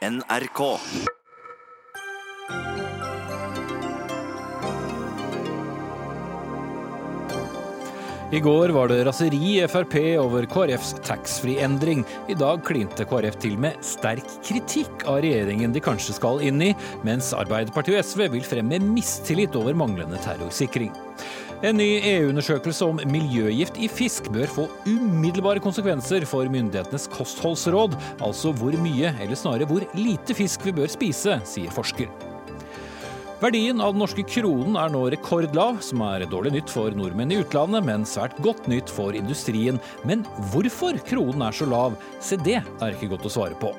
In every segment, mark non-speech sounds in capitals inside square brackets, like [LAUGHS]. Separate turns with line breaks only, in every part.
NRK.
I går var det raseri i Frp over KrFs taxfree-endring. I dag klinte KrF til med sterk kritikk av regjeringen de kanskje skal inn i, mens Arbeiderpartiet og SV vil fremme mistillit over manglende terrorsikring. En ny EU-undersøkelse om miljøgift i fisk bør få umiddelbare konsekvenser for myndighetenes kostholdsråd, altså hvor mye, eller snarere hvor lite fisk vi bør spise, sier forsker. Verdien av den norske kronen er nå rekordlav, som er dårlig nytt for nordmenn i utlandet, men svært godt nytt for industrien. Men hvorfor kronen er så lav, se det er ikke godt å svare på.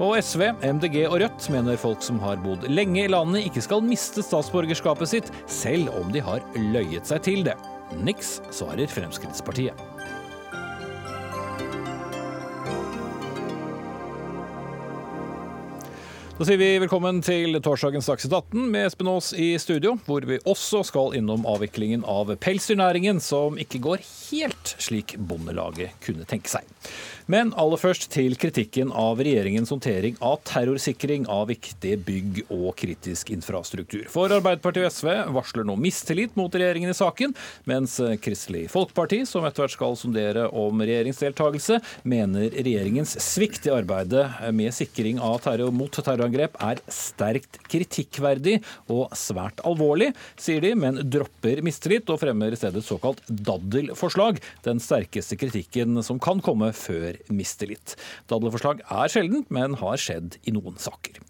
Og SV, MDG og Rødt mener folk som har bodd lenge i landet ikke skal miste statsborgerskapet sitt, selv om de har løyet seg til det. Niks, svarer Fremskrittspartiet. Da sier vi velkommen til torsdagens Dagsnytt 18 med Espen Aas i studio, hvor vi også skal innom avviklingen av pelsdyrnæringen, som ikke går helt slik Bondelaget kunne tenke seg. Men aller først til kritikken av regjeringens håndtering av terrorsikring av viktige bygg og kritisk infrastruktur. For Arbeiderpartiet og SV varsler nå mistillit mot regjeringen i saken, mens Kristelig Folkeparti, som etter hvert skal sondere om regjeringsdeltakelse, mener regjeringens svikt i arbeidet med sikring av terror mot terrorangrep er sterkt kritikkverdig og svært alvorlig, sier de, men dropper mistillit og fremmer i stedet såkalt daddelforslag, den sterkeste kritikken som kan komme før mistillit. Daddelforslag er sjeldent, men har skjedd i noen saker.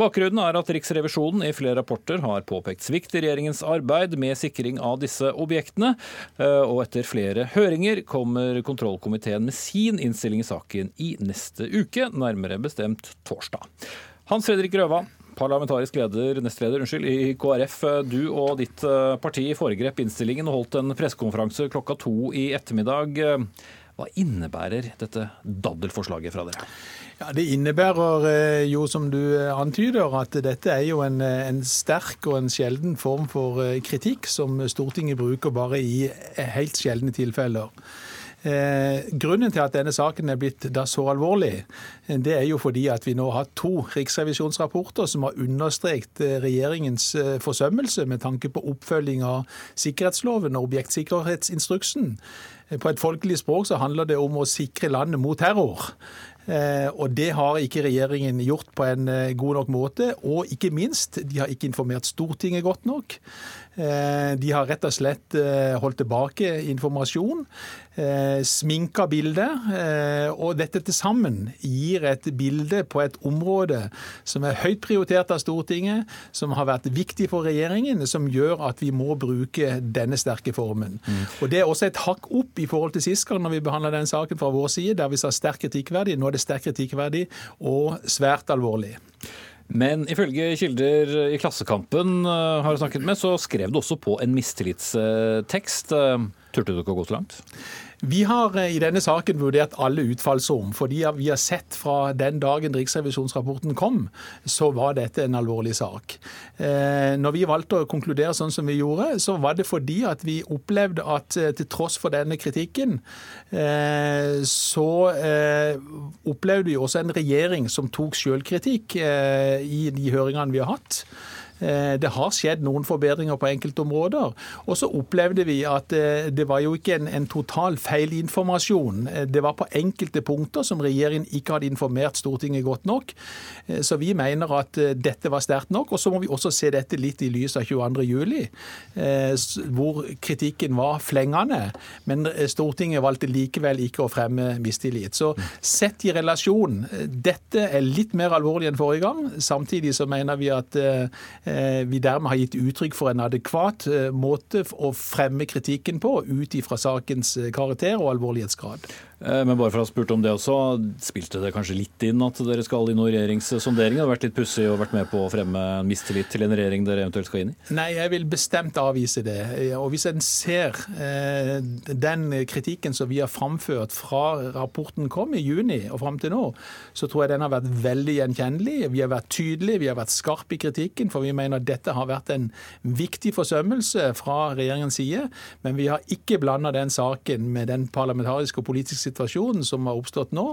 Bakgrunnen er at Riksrevisjonen i flere rapporter har påpekt svikt i regjeringens arbeid med sikring av disse objektene, eh, og etter flere høringer kommer kontrollkomiteen med sin innstilling i saken i neste uke, nærmere bestemt torsdag. Hans Fredrik Røva, parlamentarisk leder, nestleder unnskyld, i KrF. Du og ditt eh, parti foregrep innstillingen og holdt en pressekonferanse klokka to i ettermiddag. Hva innebærer dette daddelforslaget fra dere?
Ja, Det innebærer jo, som du antyder, at dette er jo en, en, sterk og en sjelden form for kritikk som Stortinget bruker bare i helt sjeldne tilfeller. Eh, grunnen til at denne saken er blitt da så alvorlig, det er jo fordi at vi nå har to riksrevisjonsrapporter som har understreket regjeringens forsømmelse med tanke på oppfølging av sikkerhetsloven og objektsikkerhetsinstruksen. På et folkelig språk så handler det om å sikre landet mot terror. Og det har ikke regjeringen gjort på en god nok måte. Og ikke minst, de har ikke informert Stortinget godt nok. De har rett og slett holdt tilbake informasjon, sminka bildet. Og dette til sammen gir et bilde på et område som er høyt prioritert av Stortinget, som har vært viktig for regjeringen, som gjør at vi må bruke denne sterke formen. Mm. Og Det er også et hakk opp i forhold til sist gang når vi behandla den saken fra vår side, der vi sa sterk kritikkverdig. Nå er det sterk kritikkverdig og svært alvorlig.
Men ifølge kilder i Klassekampen har du snakket med, så skrev du også på en mistillitstekst. Turte du ikke å gå så langt?
Vi har i denne saken vurdert alle utfallsrom, fordi vi har sett fra den dagen Riksrevisjonsrapporten kom, så var dette en alvorlig sak. Når vi valgte å konkludere sånn som vi gjorde, så var det fordi at vi opplevde at til tross for denne kritikken, så opplevde vi også en regjering som tok selvkritikk i de høringene vi har hatt. Det har skjedd noen forbedringer på enkeltområder. Og så opplevde vi at det var jo ikke en, en total feilinformasjon. Det var på enkelte punkter som regjeringen ikke hadde informert Stortinget godt nok. Så vi mener at dette var sterkt nok. Og så må vi også se dette litt i lys av 22.07, hvor kritikken var flengende. Men Stortinget valgte likevel ikke å fremme mistillit. Så sett i relasjon, dette er litt mer alvorlig enn forrige gang. Samtidig så mener vi at vi dermed har gitt uttrykk for en adekvat måte å fremme kritikken på, ut ifra sakens karakter og alvorlighetsgrad.
Men bare for å ha spurt om det også, spilte det kanskje litt inn at dere skal i noen regjeringssondering? Det har vært litt pussig og vært med på å fremme mistillit til en regjering dere eventuelt skal inn i?
Nei, jeg vil bestemt avvise det. Og hvis en ser eh, den kritikken som vi har framført fra rapporten kom i juni og fram til nå, så tror jeg den har vært veldig gjenkjennelig. Vi har vært tydelige, vi har vært skarpe i kritikken, for vi mener at dette har vært en viktig forsømmelse fra regjeringens side. Men vi har ikke blanda den saken med den parlamentariske og politiske situasjonen som har oppstått nå.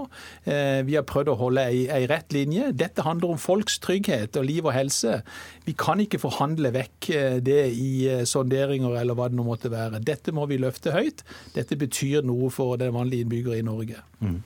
Vi har prøvd å holde ei, rett linje. Dette handler om folks trygghet og liv og helse. Vi kan ikke forhandle vekk det i sonderinger eller hva det nå måtte være. Dette må vi løfte høyt. Dette betyr noe for den vanlige innbygger i Norge. Mm.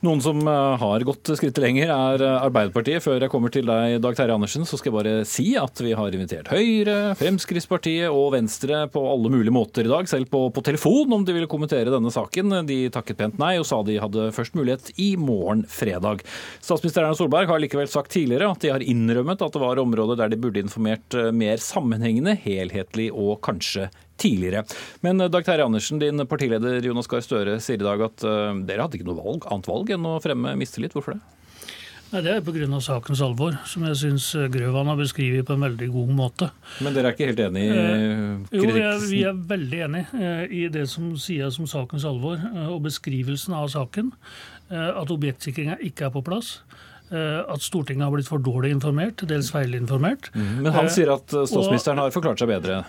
Noen som eh, har gått skrittet lenger, er eh, Arbeiderpartiet. Før jeg kommer til deg, Dag Terje Andersen, så skal jeg bare si at vi har invitert Høyre, Fremskrittspartiet og Venstre på alle mulige måter i dag, selv på, på telefon, om de ville kommentere denne saken. De takket pent nei og sa de hadde først mulighet i morgen fredag. Statsminister Erna Solberg har likevel sagt tidligere at de har innrømmet at det var områder der de burde informert eh, mer sammenhengende, helhetlig og kanskje tidligere. Men eh, Dag Terje Andersen, din partileder Jonas Gahr Støre sier i dag at uh, dere hadde ikke noe valg, annet valg enn å fremme mistillit. Hvorfor det?
Nei, Det er pga. sakens alvor, som jeg syns eh, Grøvan har beskrevet på en veldig god måte.
Men dere er ikke helt enig i kritikken?
Jo, jeg, vi er veldig enig i det som sies om sakens alvor, og beskrivelsen av saken. At objektsikringa ikke er på plass at Stortinget har blitt for dårlig informert, dels feilinformert.
Mm, men han sier at statsministeren har forklart seg bedre?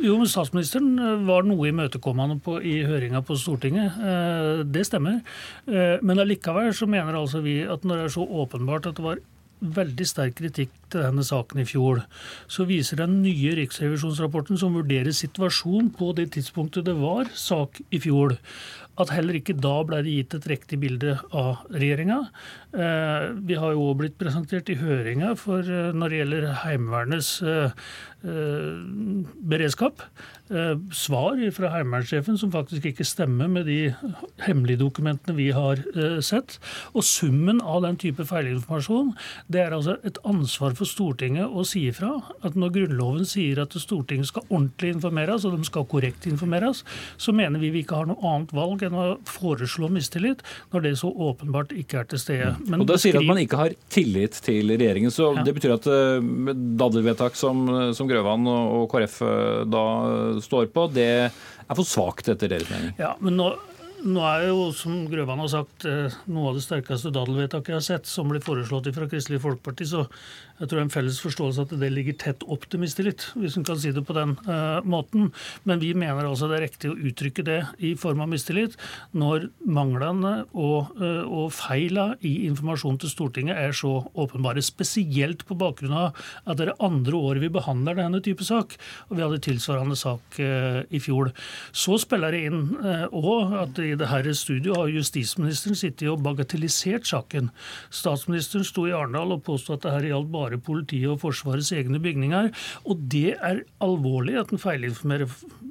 Jo, men Statsministeren eh, var noe imøtekommende på, i høringa på Stortinget. Eh, det stemmer. Eh, men allikevel så mener altså vi at når det er så åpenbart at det var veldig sterk kritikk til denne saken i fjor, så viser den nye riksrevisjonsrapporten, som vurderer situasjonen på det tidspunktet det var sak i fjor, at heller ikke da ble det gitt et riktig bilde av regjeringa. Vi har jo blitt presentert i høringa for når det gjelder Heimevernets beredskap. Eh, svar fra heimevernssjefen som faktisk ikke stemmer med de hemmelige dokumentene vi har eh, sett. Og summen av den type feilinformasjon, det er altså et ansvar for Stortinget å si ifra. At når Grunnloven sier at Stortinget skal ordentlig informeres, og de skal korrekt informeres, så mener vi vi ikke har noe annet valg enn å foreslå mistillit, når det så åpenbart ikke er til stede.
Men og da sier at man ikke har tillit til regjeringen, så ja. det betyr at daddelvedtak som, som Grøvan og KrF da står på, det er for svakt etter deres mening?
Ja, men nå, nå er jo, som Grøvan har sagt, eh, noe av det sterkeste daddelvedtaket jeg har sett, som blir foreslått fra Kristelig Folkeparti. Så jeg tror det er en felles forståelse at det ligger tett opp til mistillit, hvis en kan si det på den uh, måten. Men vi mener altså det er riktig å uttrykke det i form av mistillit når manglene og, uh, og feila i informasjon til Stortinget er så åpenbare. Spesielt på bakgrunn av at det er andre året vi behandler denne type sak, og vi hadde tilsvarende sak uh, i fjor. Så spiller det inn òg at i dette studioet har justisministeren sittet og bagatellisert saken. Statsministeren sto i Arendal og påstod at det her gjaldt bare bare politiet og Forsvarets egne bygninger. Og det er alvorlig at en feilinformerer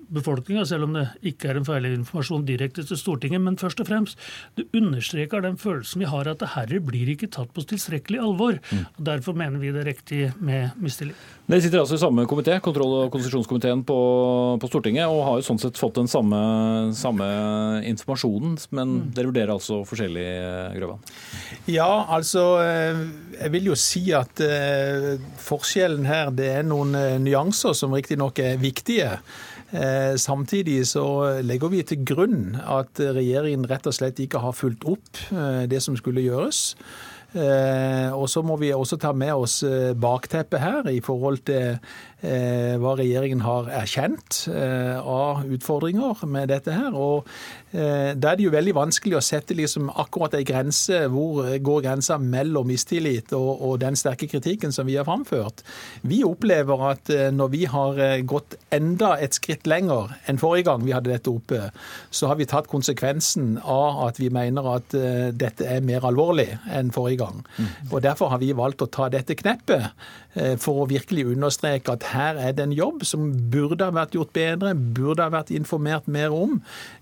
befolkninga, selv om det ikke er en feilinformasjon direkte til Stortinget. Men først og fremst, det understreker den følelsen vi har at det herre blir ikke tatt på tilstrekkelig alvor. Mm. og Derfor mener vi det er riktig med mistillit.
Dere sitter altså i samme komité, kontroll- og konsesjonskomiteen på, på, Stortinget, og har jo sånn sett fått den samme, samme informasjonen. Men mm. dere vurderer altså forskjellig, Grøvan?
Ja, altså eh, jeg vil jo si at eh, forskjellen her det er noen eh, nyanser som riktignok er viktige. Samtidig så legger vi til grunn at regjeringen rett og slett ikke har fulgt opp det som skulle gjøres. Og så må vi også ta med oss bakteppet her i forhold til hva regjeringen har erkjent av utfordringer med dette her. Og Eh, da er det jo veldig vanskelig å sette liksom akkurat ei grense. Hvor går grensa mellom mistillit og, og, den sterke kritikken som vi har framført? Vi opplever at eh, når vi har eh, gått enda et skritt lenger enn forrige gang vi hadde dette oppe, så har vi tatt konsekvensen av at vi mener at dette er mer alvorlig enn forrige gang. Mm. Og Derfor har vi valgt å ta dette kneppet for å virkelig understreke at her er det en jobb som burde ha vært gjort bedre, burde ha vært informert mer om.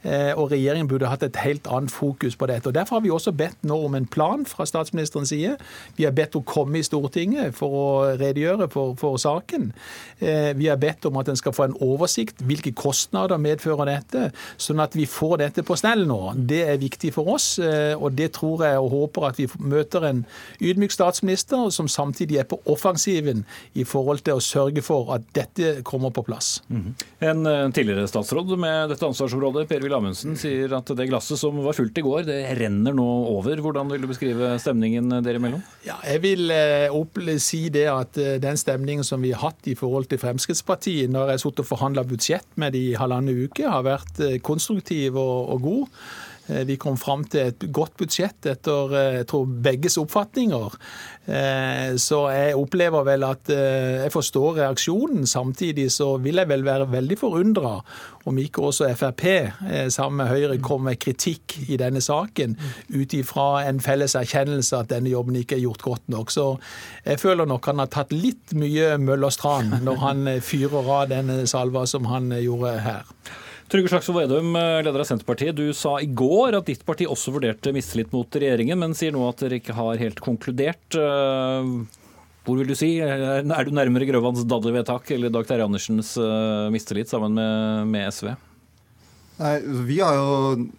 og regjeringen burde hatt et helt annet fokus på dette. og Derfor har vi også bedt nå om en plan fra statsministerens side. Vi har bedt henne komme i Stortinget for å redegjøre for, for saken. Eh, vi har bedt om at en skal få en oversikt. Hvilke kostnader medfører dette? Sånn at vi får dette på snell nå. Det er viktig for oss, eh, og det tror jeg og håper at vi møter en ydmyk statsminister som samtidig er på offensiven i forhold til å sørge for at dette kommer på plass. Mm -hmm.
En eh, tidligere statsråd med dette ansvarsområdet, Per-Willy Amundsen, sier at det glasset som var fullt i går, det renner nå over. Hvordan vil du beskrive stemningen dere imellom?
Ja, jeg vil eh, si det at eh, den stemningen som vi har hatt i forhold til Fremskrittspartiet når jeg har sittet og forhandla budsjett med de i halvannen uke, har vært eh, konstruktiv og, og god. Eh, vi kom fram til et godt budsjett etter jeg tror, begges oppfatninger. Så jeg opplever vel at jeg forstår reaksjonen. Samtidig så vil jeg vel være veldig forundra om ikke også Frp sammen med Høyre kommer med kritikk i denne saken, ut ifra en felles erkjennelse at denne jobben ikke er gjort godt nok. Så jeg føler nok han har tatt litt mye møll og stran når han fyrer av denne salva som han gjorde her.
Trygve Slagsvold Vedum, leder av Senterpartiet. Du sa i går at ditt parti også vurderte mistillit mot regjeringen, men sier nå at dere ikke har helt konkludert. Eh, hvor vil du si? Er du nærmere Grøvans daddelvedtak eller Dag Terje Andersens eh, mistillit sammen med, med SV?
Nei, Vi har jo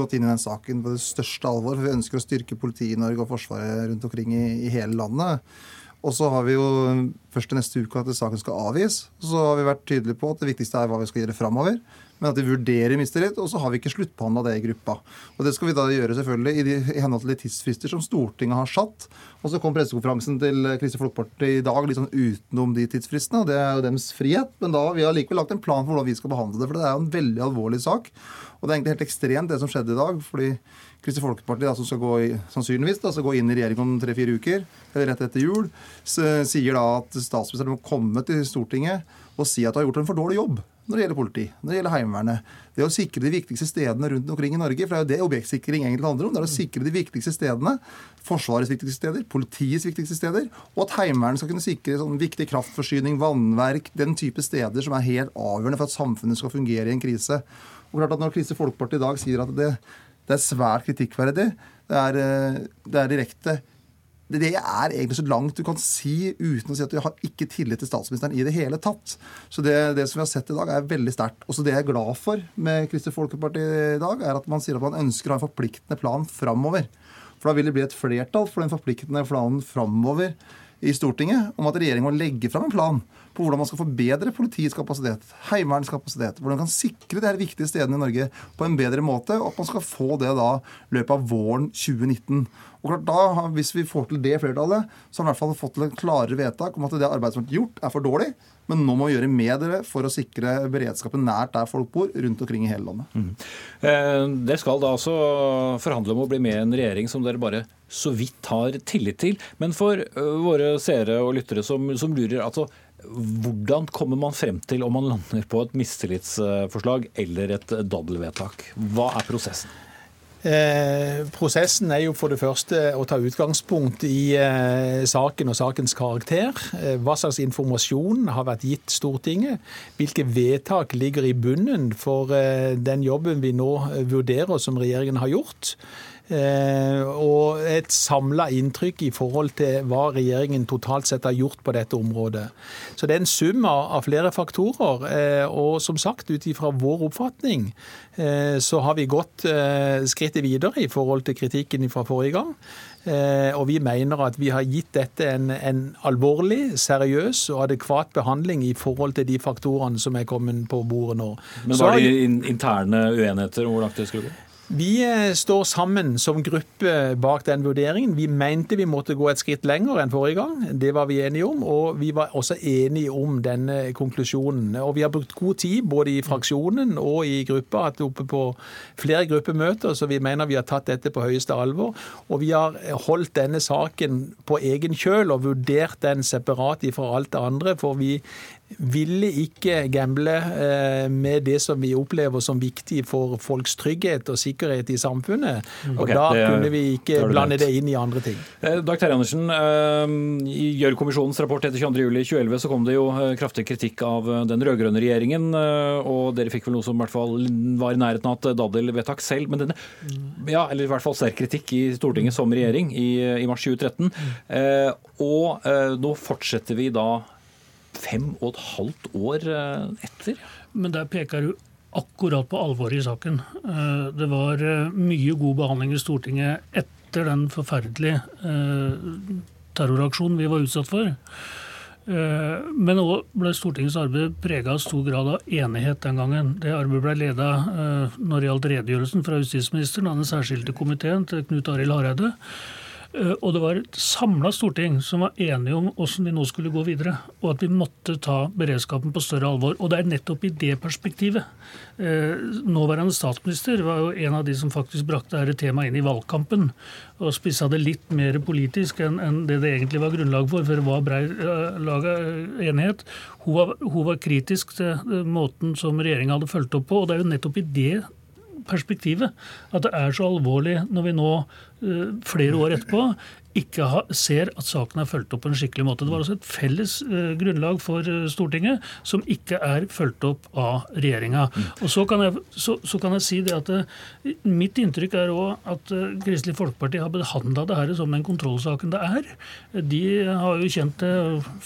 gått inn i den saken på det største alvor. for Vi ønsker å styrke politiet i Norge og Forsvaret rundt omkring i, i hele landet. Og så har vi jo først neste uke at saken skal avgis. Så har vi vært tydelige på at det viktigste er hva vi skal gjøre framover. Men at vi vurderer mistillit, og så har vi ikke sluttbehandla det i gruppa. Og Det skal vi da gjøre selvfølgelig i, de, i henhold til de tidsfrister som Stortinget har satt. Og så kom pressekonferansen til Kristelig Folkeparti i dag litt sånn utenom de tidsfristene. og Det er jo deres frihet. Men da vi har likevel lagt en plan for hvordan vi skal behandle det. For det er jo en veldig alvorlig sak. Og det er egentlig helt ekstremt det som skjedde i dag. fordi Kristelig Folkeparti, da, som skal gå i, sannsynligvis da, skal gå inn i regjering om tre-fire uker, eller rett etter jul, sier da at statsministeren må komme til Stortinget og si at du har gjort en for dårlig jobb når det gjelder politi, når det gjelder Heimevernet. Det å sikre de viktigste stedene rundt omkring i Norge. For det er jo det objektsikring egentlig handler om. Det er å sikre de viktigste stedene. Forsvarets viktigste steder, politiets viktigste steder. Og at Heimevernet skal kunne sikre sånn viktig kraftforsyning, vannverk, den type steder som er helt avgjørende for at samfunnet skal fungere i en krise. Og klart at Når Kristelig Folkeparti i dag sier at det det er svært kritikkverdig. Det er, eh, det er direkte det er egentlig så langt du kan si uten å si at du har ikke tillit til statsministeren i det hele tatt. Så det, det som vi har sett i dag, er veldig sterkt. Også det jeg er glad for med Kristelig Folkeparti i dag, er at man sier at man ønsker å ha en forpliktende plan framover. For da vil det bli et flertall for den forpliktende planen framover i Stortinget om at regjeringen må legge fram en plan på hvordan man skal forbedre politiets kapasitet, Heimevernets kapasitet, hvordan man kan sikre de her viktige stedene i Norge på en bedre måte, og at man skal få det da løpet av våren 2019. Og klart da, Hvis vi får til det flertallet, så har vi i hvert fall fått til en klarere vedtak om at det arbeidet som er gjort, er for dårlig. Men nå må vi gjøre med dere for å sikre beredskapen nært der folk bor, rundt omkring i hele landet. Mm.
Eh, skal da altså forhandle om å bli med i en regjering som dere bare så vidt har tillit til. Men for uh, våre seere og lyttere som, som lurer, altså hvordan kommer man frem til om man lander på et mistillitsforslag eller et daddelvedtak? Hva er prosessen?
Eh, prosessen er jo for det første å ta utgangspunkt i eh, saken og sakens karakter. Eh, hva slags informasjon har vært gitt Stortinget? Hvilke vedtak ligger i bunnen for eh, den jobben vi nå vurderer som regjeringen har gjort? Eh, og et samla inntrykk i forhold til hva regjeringen totalt sett har gjort på dette området. Så det er en sum av flere faktorer. Eh, og som sagt, ut ifra vår oppfatning eh, så har vi gått skrittet videre i forhold til kritikken fra forrige gang. Og vi mener at vi har gitt dette en, en, alvorlig, seriøs og adekvat behandling i forhold til de faktorene som er kommet på bordet nå.
Men var det interne uenigheter om hvor langt det skulle gå?
Vi eh, står sammen som gruppe bak den vurderingen. Vi mente vi måtte gå et skritt lenger enn forrige gang. Det var vi enige om. Og vi var også enige om denne konklusjonen. Og vi har brukt god tid både i fraksjonen og i gruppa, at oppe på flere gruppemøter, så vi mener vi har tatt dette på høyeste alvor. Og vi har holdt denne saken på egen kjøl og vurdert den separat fra alt det andre. For vi ville ikke gamble eh, med det som vi opplever som viktig for folks trygghet og sikkerhet i samfunnet. Og okay, da kunne vi ikke blande det inn i andre ting.
Eh, Dag Terje Andersen, eh, i Gjørv-kommisjonens rapport etter 22.07.2011 så kom det jo kraftig kritikk av den rød-grønne regjeringen, og dere fikk vel noe som i hvert fall var i nærheten av et daddelvedtak selv. Men denne, ja, eller i hvert fall sterk kritikk i Stortinget som regjering i, i mars 2013. Og nå fortsetter vi da fem og et halvt år eh, etter.
Men der peker du akkurat på alvoret i saken. Eh, det var eh, mye god behandling i Stortinget etter den forferdelige terroraksjonen vi var utsatt for. Men òg ble Stortingets arbeid prega av stor grad av enighet den gangen. Det arbeidet ble leda når det gjaldt redegjørelsen fra justisministeren av den særskilte komiteen til Knut Arild Hareide. Eh, og det var et samla storting som var enige om hvordan vi nå skulle gå videre, og at vi måtte ta beredskapen på større alvor. Og det er nettopp i det perspektivet. Eh, nåværende statsminister var jo en av de som faktisk brakte dette temaet inn i valgkampen, og spissa det litt mer politisk enn, det det egentlig var grunnlag for, for det var brei uh, enighet. Hun var, hun var, kritisk til måten som regjeringa hadde fulgt opp på, og det er jo nettopp i det perspektivet. At det er så alvorlig når vi nå, eh, flere år etterpå, ikke ha, ser at saken er fulgt opp på en skikkelig måte. Det var altså et felles uh, grunnlag for uh, Stortinget som ikke er fulgt opp av regjeringa. Mm. Og så kan, jeg, så, så kan, jeg, si det at uh, Mitt inntrykk er òg at Kristelig Folkeparti har behandla det her som den kontrollsaken det er. De har jo kjent det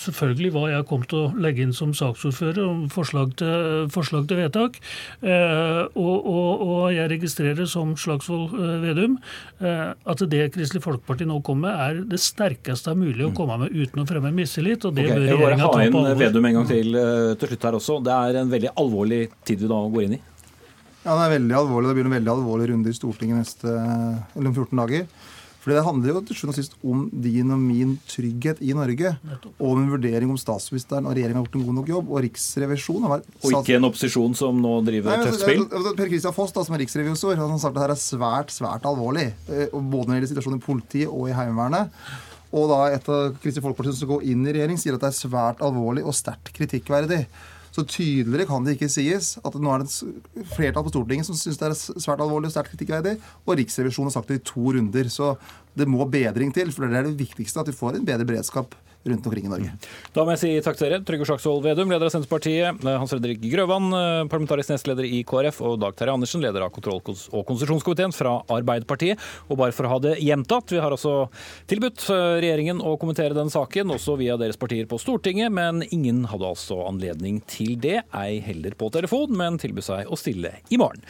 selvfølgelig hva jeg kom til å legge inn som saksordfører om forslag til, forslag til vedtak. Og, og, og, jeg registrerer som Slagsvold Vedum at det Kristelig Folkeparti nå kommer med, er det sterkeste mulig å mm. komme med uten å fremme mistillit. og det okay, bør regjeringa ta på alvor.
ha inn Vedum en gang til uh, til slutt her også. Det er en veldig alvorlig tid vi da går inn i?
Ja, det er veldig alvorlig. Det blir en veldig alvorlig runde i Stortinget neste, eller om 14 dager. Fordi Det handler jo til sjuende og sist om din og min trygghet i Norge. Og om en vurdering om statsministeren og regjeringen har gjort en god nok jobb. Og Riksrevisjonen har vært...
Og ikke en opposisjon som nå driver Nei, tøft spill?
Per Christian Foss, da, som er riksrevisor, han har sagt at dette er svært, svært alvorlig. Eh, både når det gjelder situasjonen i politiet og i Heimevernet. Og da et av Kristelig Folkeparti som skal gå inn i regjering, sier at det er svært alvorlig og sterkt kritikkverdig. Så tydeligere kan det ikke sies at nå er det et flertall på Stortinget som syns det er svært alvorlig og sterkt kritikkverdig, og Riksrevisjonen har sagt det i to runder. Så det må bedring til, for det er det viktigste at vi får en bedre beredskap rundt omkring i Norge.
Da må jeg si takk til dere. Trygve Slagsvold Vedum, leder av Senterpartiet. Hans Fredrik Grøvan, eh, parlamentarisk nestleder i KrF. Og Dag Terje Andersen, leder av kontroll- og konsesjonskomiteen fra Arbeiderpartiet. Og bare for å ha det gjentatt, vi har altså tilbudt eh, regjeringen å kommentere den saken, også via deres partier på Stortinget, men ingen hadde altså anledning til det. Ei heller på telefon, men tilbød seg å stille i morgen.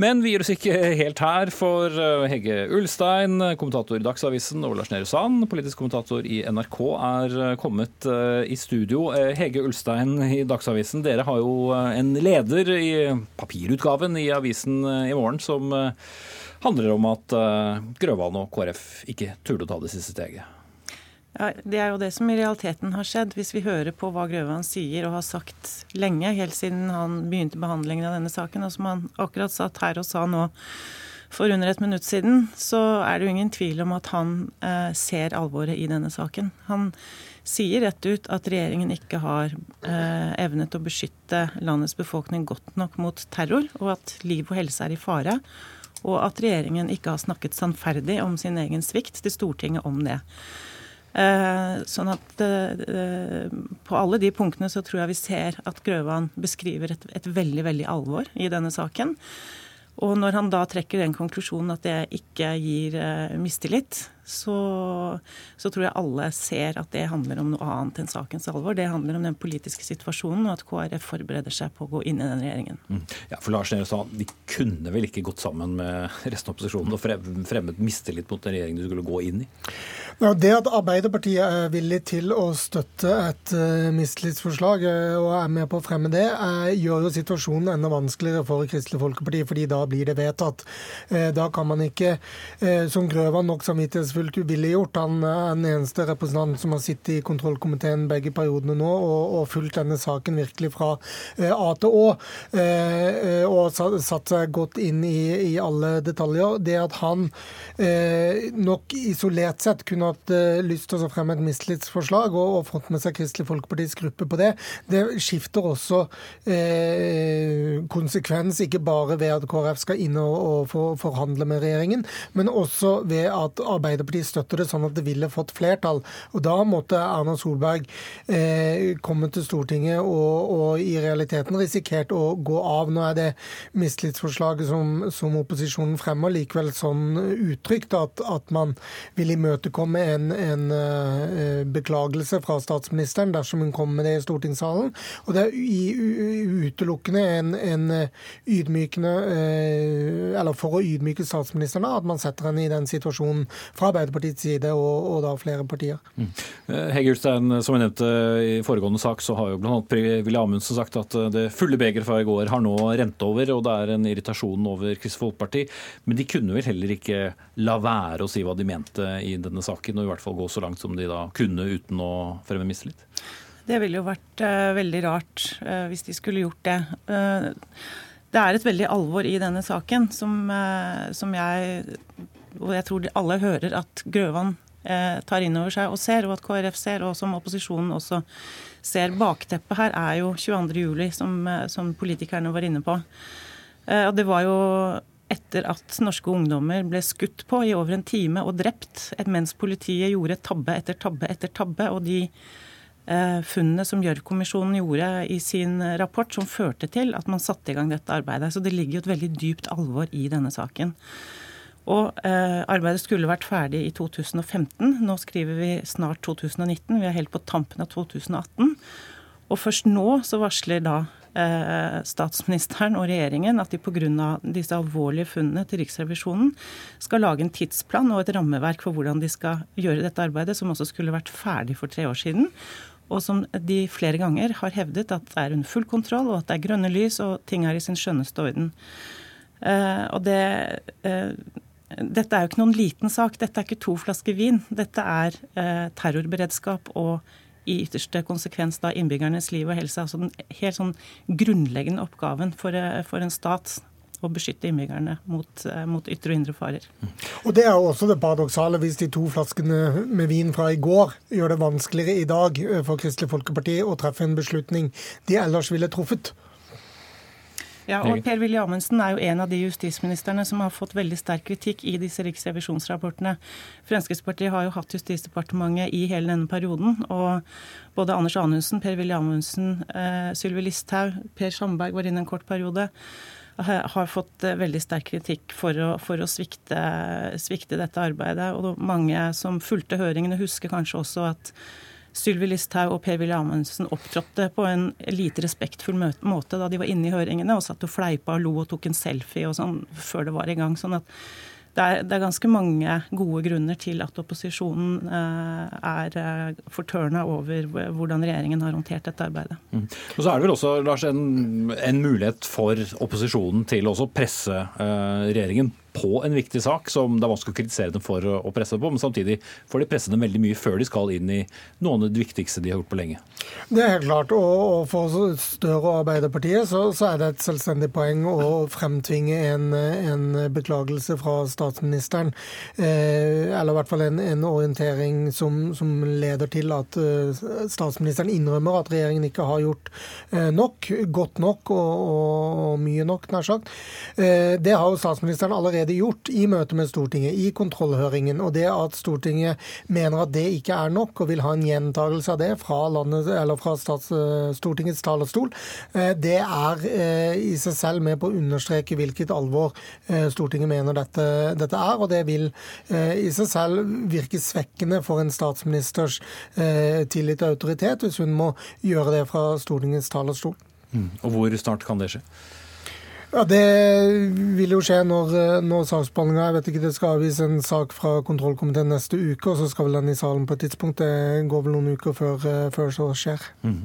Men vi gir oss ikke helt her, for eh, Hege Ulstein, kommentator i Dagsavisen, og Lars Nehru Sand, politisk kommentator i NRK, er eh, kommet eh, i studio. Hege Ulstein i Dagsavisen, dere har jo en leder i papirutgaven i avisen i morgen som handler om at Grøvan og KrF ikke turte å ta det siste steget.
Ja, Det er jo det som i realiteten har skjedd. Hvis vi hører på hva Grøvan sier og har sagt lenge, helt siden han begynte behandlingen av denne saken, og som han akkurat satt her og sa nå for under et minutt siden, så er det jo ingen tvil om at han eh, ser alvoret i denne saken. Han sier rett ut at regjeringen ikke har eh, evnet å beskytte landets befolkning godt nok mot terror, og at liv og helse er i fare. Og at regjeringen ikke har snakket sannferdig om sin egen svikt til Stortinget om det. Eh, sånn at eh, på alle de punktene så tror jeg vi ser at Grøvan beskriver et, et veldig, veldig alvor i denne saken. Og når han da trekker den konklusjonen at det ikke gir mistillit, så, så, tror jeg alle ser at det handler om noe annet enn sakens alvor. Det handler om den politiske situasjonen og at KrF forbereder seg på å gå inn i den regjeringen. Mm.
Ja, for Lars Nehru sa de kunne vel ikke gått sammen med resten av opposisjonen og fremmet mistillit mot den regjeringen du skulle gå inn i?
Ja, det at Arbeiderpartiet er villig til å støtte et uh, mistillitsforslag uh, og er med på å fremme det, uh, gjør jo situasjonen enda vanskeligere for Kristelig Folkeparti, fordi da blir det vedtatt. Da kan man ikke, som Grøvan nok samvittighetsfullt uvilliggjort, han er den eneste representanten som har sittet i kontrollkomiteen begge periodene nå og, og fulgt denne saken virkelig fra A til Å, og satt seg godt inn i, i alle detaljer. Det at han nok isolert sett kunne hatt lyst til å fremme et mistillitsforslag og, og, fått med seg Kristelig Folkepartis gruppe på det. Det skifter også eh, konsekvens, ikke bare ved at KrF skal inn og, og forhandle med regjeringen, men også ved at Arbeiderpartiet støtter det, sånn at det ville fått flertall. Og Da måtte Erna Solberg eh, komme til Stortinget og, og, i realiteten risikert å gå av. Nå er det mistillitsforslaget som, som opposisjonen fremmer, likevel sånn uttrykt at, at man vil imøtekomme en, en uh, beklagelse fra statsministeren dersom hun kommer med det i stortingssalen. Og det er utelukkende en, en ydmykende uh, Eller for å ydmyke statsministeren, at man setter henne i den situasjonen. Fra Arbeiderpartiets side og, og da flere partier. Mm.
Hege Ulstein, som jeg nevnte i foregående sak, så har jo bl.a. Willy Amundsen sagt at det fulle begeret fra i går har nå rent over, og det er en irritasjon over Kristelig Folkeparti. Men de kunne vel heller ikke la være å si hva de mente i denne saken, og i hvert fall gå så langt som de da kunne uten å fremme mistillit?
Det ville jo vært uh, veldig rart uh, hvis de skulle gjort det. Uh, det er et veldig alvor i denne saken som, som jeg Og jeg tror alle hører at Grøvan tar inn over seg og ser, og at KrF ser, og som opposisjonen også ser. Bakteppet her er jo 22.07, som, som politikerne var inne på. Og det var jo etter at norske ungdommer ble skutt på i over en time og drept, mens politiet gjorde tabbe etter tabbe etter tabbe. Og de eh, funnene som Gjørv-kommisjonen gjorde i sin rapport, som førte til at man satte i gang dette arbeidet. Så det ligger jo et veldig dypt alvor i denne saken. Og eh, arbeidet skulle vært ferdig i 2015. Nå skriver vi snart 2019. Vi er helt på tampen av 2018. Og først nå så varsler da Eh, statsministeren og regjeringen at de pga. disse alvorlige funnene til Riksrevisjonen skal lage en tidsplan og et rammeverk for hvordan de skal gjøre dette arbeidet, som også skulle vært ferdig for tre år siden. Og som de flere ganger har hevdet at det er under full kontroll, og at det er grønne lys, og ting er i sin skjønneste orden. Eh, og det eh, dette er jo ikke noen liten sak. Dette er ikke to flasker vin. Dette er terrorberedskap og i ytterste konsekvens da innbyggernes liv og helse. Altså den helt sånn grunnleggende oppgaven for, eh, for en stat å beskytte innbyggerne mot, eh, mot, ytre og indre farer.
Og Det er jo også det paradoksale hvis de to flaskene med vin fra i går gjør det vanskeligere i dag eh, for Kristelig Folkeparti å treffe en beslutning de ellers ville truffet.
Ja, og Per-Willy Amundsen er jo en av de justisministrene som har fått veldig sterk kritikk i disse riksrevisjonsrapportene. Fremskrittspartiet har jo hatt Justisdepartementet i hele denne perioden. Og både Anders Anundsen, Per-Willy Amundsen, eh, Sylvi Listhaug, Per Sandberg var inne en kort periode har fått eh, veldig sterk kritikk for å, for å svikte, svikte, dette arbeidet. Og mange som fulgte høringene, husker kanskje også at Sylvi Listhaug og Per-Willy Amundsen opptrådte på en lite respektfull måte da de var inne i høringene og satt og fleipa og lo og tok en selfie og sånn før det var i gang. sånn at det er, det er, ganske mange gode grunner til at opposisjonen eh, er eh, fortørna over hvordan regjeringen har håndtert dette arbeidet. Mm.
Og så er det vel også Lars, en, en mulighet for opposisjonen til å presse eh, regjeringen på en viktig sak som det er vanskelig å kritisere dem for å presse på, men samtidig får de presse dem veldig mye før de skal inn i noen av det viktigste de har gjort på lenge.
Det er helt klart. Og for Støre og Arbeiderpartiet så, så, er det et selvstendig poeng å fremtvinge en, en beklagelse fra statsministeren. Eh, eller i hvert fall en, en orientering som, som, leder til at eh, statsministeren innrømmer at regjeringen ikke har gjort eh, nok, godt nok og, og mye nok, nær sagt. Eh, det har jo statsministeren allerede allerede gjort i møte med Stortinget, i kontrollhøringen. Og det at Stortinget mener at det ikke er nok, og vil ha en gjentagelse av det fra, landet, fra stats, Stortingets talerstol, eh, det er eh, i seg selv med på å understreke hvilket alvor eh, Stortinget mener dette, dette er. Og det vil i seg selv virke svekkende for en statsministers tillit og autoritet hvis hun må gjøre det fra Stortingets talerstol.
Mm. Og hvor snart kan det skje?
Ja, Det vil jo skje når, når saksbehandlinga Jeg vet ikke, det skal avgis en sak fra kontrollkomiteen neste uke, og så skal vel den i salen på et tidspunkt. Det går vel noen uker før, før så skjer. Mm.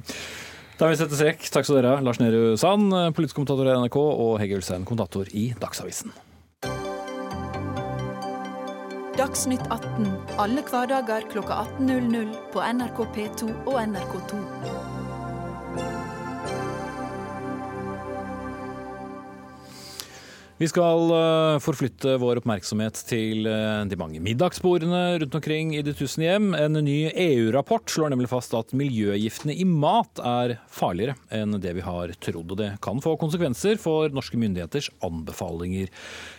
Da vil vi sette strek. Takk skal dere ha. Lars Nehru Sand, politisk kommentator i NRK, og Hege Ulstein, kommentator i Dagsavisen.
Dagsnytt 18 alle hverdager kl 18.00 på NRK P2 og NRK2.
Vi skal eh, forflytte vår oppmerksomhet til eh, de mange middagsbordene rundt omkring i de tusen hjem. En ny EU-rapport slår nemlig fast at miljøgiftene i mat er farligere enn det vi har trodd. Og det kan få konsekvenser for norske myndigheters anbefalinger.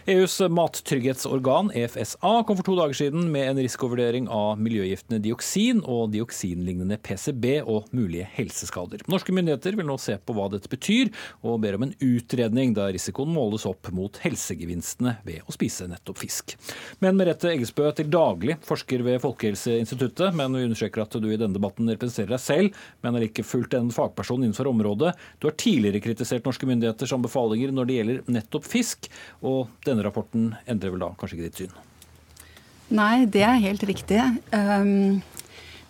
EUs mattrygghetsorgan, EFSA, kom for to dager siden med en risikovurdering av miljøgiftene dioksin og dioksinlignende PCB og mulige helseskader. Norske myndigheter vil nå se på hva dette betyr, og ber om en utredning der risikoen måles opp mot mot helsegevinstene ved å spise nettopp fisk. Men Merete Eggesbø til daglig forsker ved Folkehelseinstituttet, men vi understreker at du i denne debatten representerer deg selv, men er ikke fullt en fagperson innenfor området. Du har tidligere kritisert norske myndigheters anbefalinger når det gjelder nettopp fisk, og denne rapporten endrer vel da kanskje ikke ditt syn?
Nei, det er helt riktig. Um,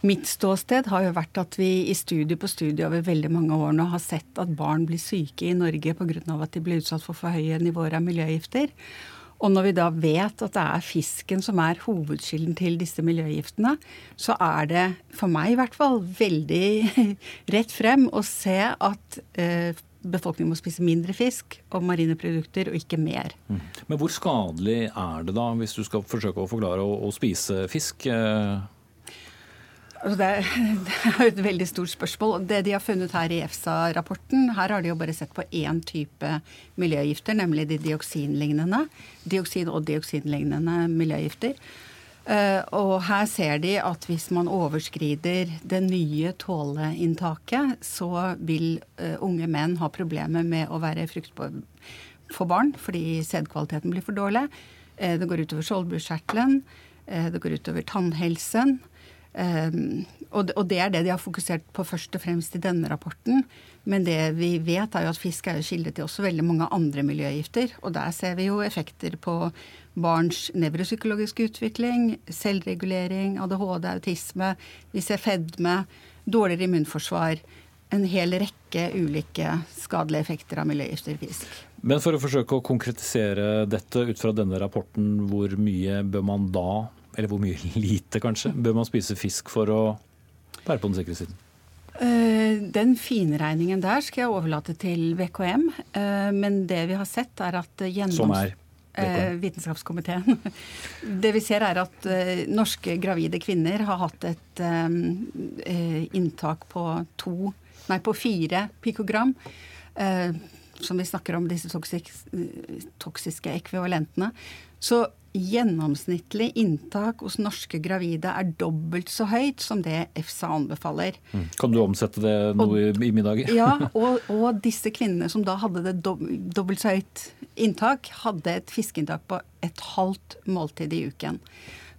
mitt ståsted har jo vært at vi i studie på studie over veldig mange år nå har sett at barn blir syke i Norge pga. at de blir utsatt for for høye nivåer av miljøgifter. Og når vi da vet at det er fisken som er hovedkilden til disse miljøgiftene, så er det for meg i hvert fall veldig [LAUGHS] rett frem å se at eh, befolkningen må spise mindre fisk og marine produkter, og ikke mer. Mm.
Men hvor skadelig er det da, hvis du skal forsøke å forklare å, spise fisk? Eh?
Altså det, er, [LAUGHS] det er et veldig stort spørsmål. Det de har funnet her i EFSA-rapporten, her har de jo bare sett på én type miljøgifter, nemlig de dioksinlignende. Dioksin og dioksinlignende miljøgifter. Uh, og her ser de at hvis man overskrider det nye tåleinntaket, så vil uh, unge menn ha problemer med å være fruktbare for barn fordi sædkvaliteten blir for dårlig. Uh, det går utover skjoldbruskkjertelen. det går utover tannhelsen. Um, og, og, det er det de har fokusert på først og fremst i denne rapporten. Men det vi vet, er jo at fisk er jo kilde til også veldig mange andre miljøgifter. Og der ser vi jo effekter på barns nevropsykologiske utvikling, selvregulering, ADHD, autisme. Vi ser fedme, dårligere immunforsvar. En hel rekke ulike skadelige effekter av miljøgifter i fisk.
Men for å forsøke å konkretisere dette ut fra denne rapporten, hvor mye bør man da, eller hvor mye [LAUGHS] lite kanskje, bør man spise fisk for å være på den sikre siden?
Eh, den finregningen der skal jeg overlate til VKM. Eh, men det vi har sett, er at gjennoms... Eh, vitenskapskomiteen. [LAUGHS] Det vi ser er at norske gravide kvinner har hatt et inntak på to, nei, på fire pikogram. Som vi snakker om, disse toksiske ekvivalentene. Så gjennomsnittlig inntak hos norske gravide er dobbelt så høyt som det EFSA anbefaler.
Mm. Kan du omsette det noe og, i middager?
ja, [LAUGHS] og, og, disse kvinnene som da hadde det dobbelt så høyt inntak, hadde et fiskeinntak på et halvt måltid i uken.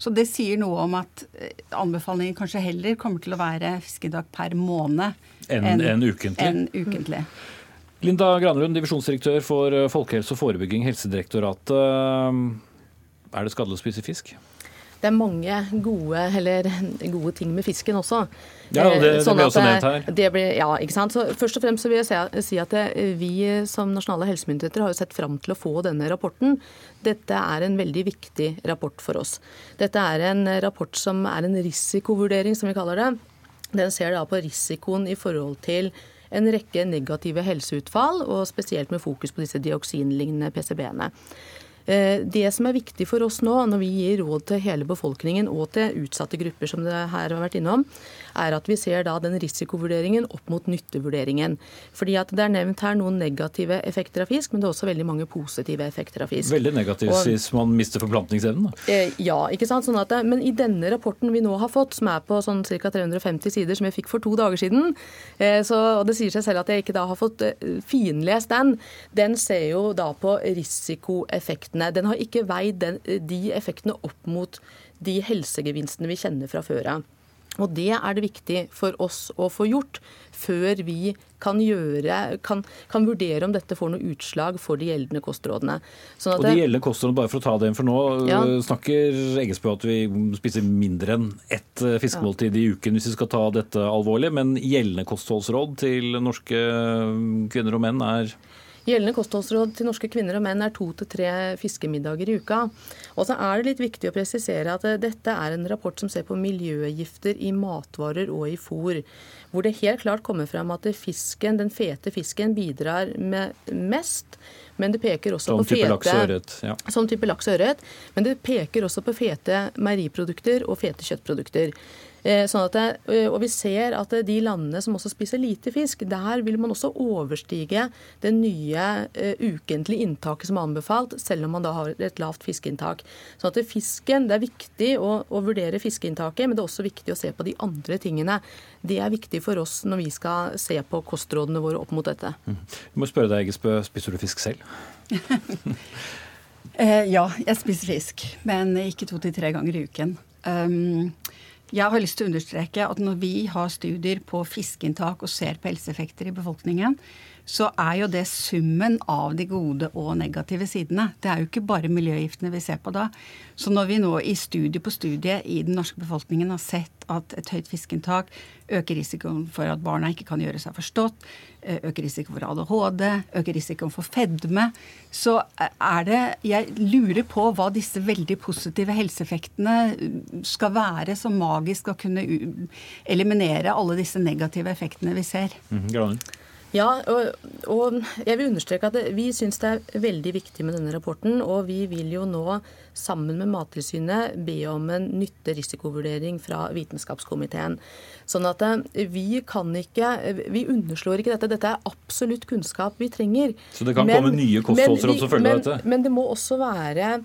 Så det sier noe om at eh, anbefalingen kanskje heller kommer til å være fiskeinntak per måned
enn en, en ukentlig.
En ukentlig.
Linda Granlund, divisjonsdirektør for eh, folkehelse og forebygging, Helsedirektoratet. Er det skadelig å spise fisk?
Det er mange gode, eller, [LAUGHS] gode ting med fisken også.
Ja, det, det sånn blir også nevnt her.
Det blir, ja, ikke sant? Så først og fremst så vil jeg si at vi som nasjonale helsemyndigheter har jo sett fram til å få denne rapporten. Dette er en veldig viktig rapport for oss. Dette er en rapport som er en risikovurdering, som vi kaller det. Den ser da på risikoen i forhold til en rekke negative helseutfall, og spesielt med fokus på disse dioksinlignende PCB-ene. Eh, det som er viktig for oss nå, når vi gir råd til hele befolkningen og til utsatte grupper, som det her har vært innom, er at vi ser da den risikovurderingen opp mot nyttevurderingen. Fordi at Det er nevnt her noen negative effekter av fisk, men det er også veldig mange positive effekter av fisk.
Veldig negativt hvis man mister forplantningsevnen?
Eh, ja, ikke sant. Sånn at, men i denne rapporten vi nå har fått, som er på sånn ca. 350 sider, som jeg fikk for to dager siden, eh, så, og det sier seg selv at jeg ikke da har fått finlest den, den ser jo da på risikoeffektene effektene. Den har ikke veid den, de effektene opp mot de helsegevinstene vi kjenner fra før av. Og Det er det viktig for oss å få gjort før vi kan, gjøre, kan, kan vurdere om dette får noe utslag for de gjeldende kostrådene.
Sånn og De gjeldende kostrådene, bare for å ta det inn for nå, ja. snakker Eggesbø at vi spiser mindre enn ett fiskemåltid ja. i uken hvis vi skal ta dette alvorlig. Men gjeldende kostholdsråd til norske kvinner og menn er
Gjeldende kostholdsråd til norske kvinner og menn er to til tre fiskemiddager i uka. Og så er det litt viktig å presisere at eh, dette er en rapport som ser på miljøgifter i matvarer og i fôr. Hvor det helt klart kommer frem at fisken, den fete fisken bidrar med mest. Men det peker også
som
på fete,
laks og ørret, ja.
Som type laks og ørret. Men det peker også på fete meieriprodukter og fete kjøttprodukter. Eh, sånn det, eh, og vi ser at de landene som også spiser lite fisk, der vil man også overstige det nye ukentlige inntaket som er anbefalt, selv om man da har et lavt fiskeinntak. Sånn at fisken, Det er viktig å, å vurdere fiskeinntaket, men det er også viktig å se på de andre tingene. Det er viktig for oss når vi skal se på kostrådene våre opp mot dette. Mm.
Jeg må spørre deg, Eggesbø, spiser du fisk selv? [LAUGHS]
ja, jeg spiser fisk, men ikke to til tre ganger i uken. Um, jeg har lyst til å understreke at når vi har studier på fiskeinntak og ser på helseeffekter i befolkningen, så er jo det summen av de gode og negative sidene. Det er jo ikke bare miljøgiftene vi ser på da. Så når vi nå i studie på studie i den norske befolkningen har sett at et høyt fiskeinntak øker risikoen for at barna ikke kan gjøre seg forstått, eh, øker risikoen for ADHD, øker risikoen for fedme, så er det Jeg lurer på hva disse veldig positive helseeffektene skal være som magisk skal kunne eliminere alle disse negative effektene vi ser.
Mm,
ja, og, og, jeg vil understreke at vi syns det er veldig viktig med denne rapporten. Og vi vil jo nå, sammen med Mattilsynet, be om en nytte-risikovurdering fra Vitenskapskomiteen. Sånn at eh, vi kan ikke Vi underslår ikke dette. Dette er absolutt kunnskap vi trenger.
Så det kan men, komme nye kostholdsråd som følge av dette?
Men det må også være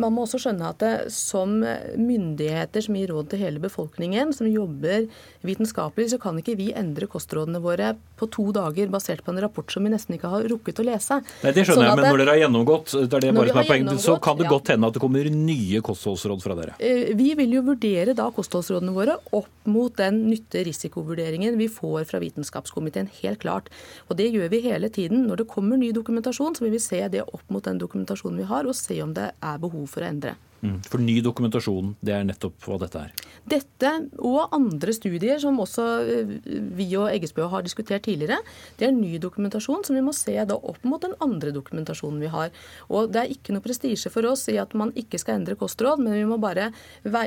man må også skjønne at det, som myndigheter som gir råd til hele befolkningen, som jobber vitenskapelig, så kan ikke vi endre kostrådene våre på to dager basert på en rapport som vi nesten ikke har rukket å lese.
Nei, Det skjønner sånn jeg, men når dere har gjennomgått, det det er poeng, så kan det godt hende at det kommer nye kostholdsråd fra dere?
Eh, vi vil jo vurdere da kostholdsrådene våre opp mot den nytte-risikovurderingen vi får fra Vitenskapskomiteen, helt klart. Og det gjør vi hele tiden. Når det kommer ny dokumentasjon, så vil vi se det opp mot den dokumentasjonen vi har, og se om det er er behov for å endre.
Mm. For ny dokumentasjon, det er nettopp hva dette er?
Dette og andre studier som også eh, vi og Eggesbø har diskutert tidligere, det er ny dokumentasjon som vi må se da opp mot den andre dokumentasjonen vi har. Og Det er ikke noe prestisje for oss i at man ikke skal endre kostråd, men vi må bare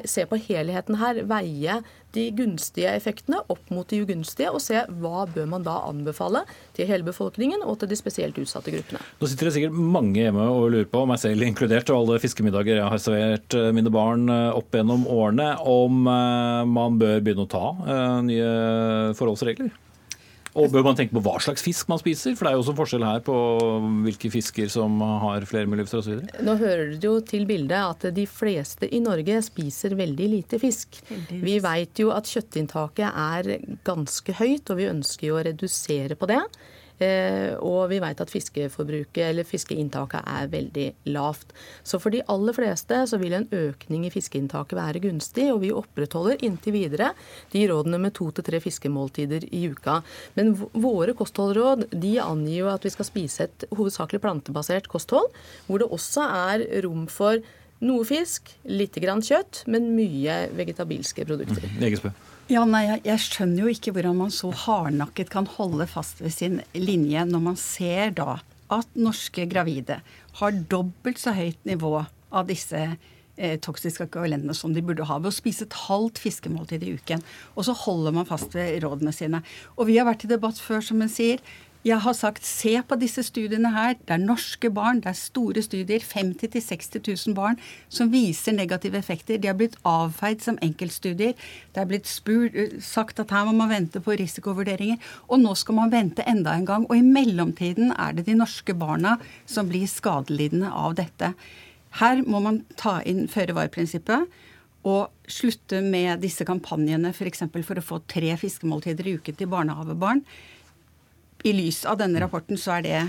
se på helheten her. Veie de gunstige effektene opp mot de ugunstige, og se hva bør man da anbefale til hele befolkningen og til de spesielt utsatte gruppene.
Nå sitter det sikkert mange hjemme og lurer på, meg selv inkludert, og alle fiskemiddager jeg har servert eh, mine barn eh, opp gjennom årene om eh, man bør begynne å ta nye forholdsregler? Og bør man tenke på hva slags fisk man spiser? For det er jo også forskjell her på hvilke fisker som har flere miljøgifter osv.
Nå hører det jo til bildet at de fleste i Norge spiser veldig lite fisk. Vi vet jo at kjøttinntaket er ganske høyt, og vi ønsker jo å redusere på det. Eh, og vi vet at fiskeforbruket eller fiskeinntaket er veldig lavt. Så for de aller fleste så vil en økning i fiskeinntaket være gunstig, og vi opprettholder inntil videre de rådene med to til tre fiskemåltider i uka. Men våre kostholdråd angir jo at vi skal spise et hovedsakelig plantebasert kosthold, hvor det også er rom for noe fisk, litt grann kjøtt, men mye vegetabilske produkter.
Mm.
Ja, nei, jeg, jeg, skjønner jo ikke hvordan man så hardnakket kan holde fast ved sin linje når man ser da at norske gravide har dobbelt så høyt nivå av disse eh, toksiske akvalentene som de burde ha ved å spise et halvt fiskemåltid i uken. Og så holder man fast ved rådene sine. Og vi har vært i debatt før, som hun sier. Jeg har sagt se på disse studiene her. Det er norske barn, det er store studier. 50 000-60 000 barn som viser negative effekter. De har blitt avfeid som enkeltstudier. Det er blitt spurt, eh, sagt at her må man vente på risikovurderinger. Og nå skal man vente enda en gang. Og i mellomtiden er det de norske barna som blir skadelidende av dette. Her må man ta inn føre-var-prinsippet og slutte med disse kampanjene f.eks. For, for å få tre fiskemåltider i uken til barnehavebarn i lys av denne rapporten så er det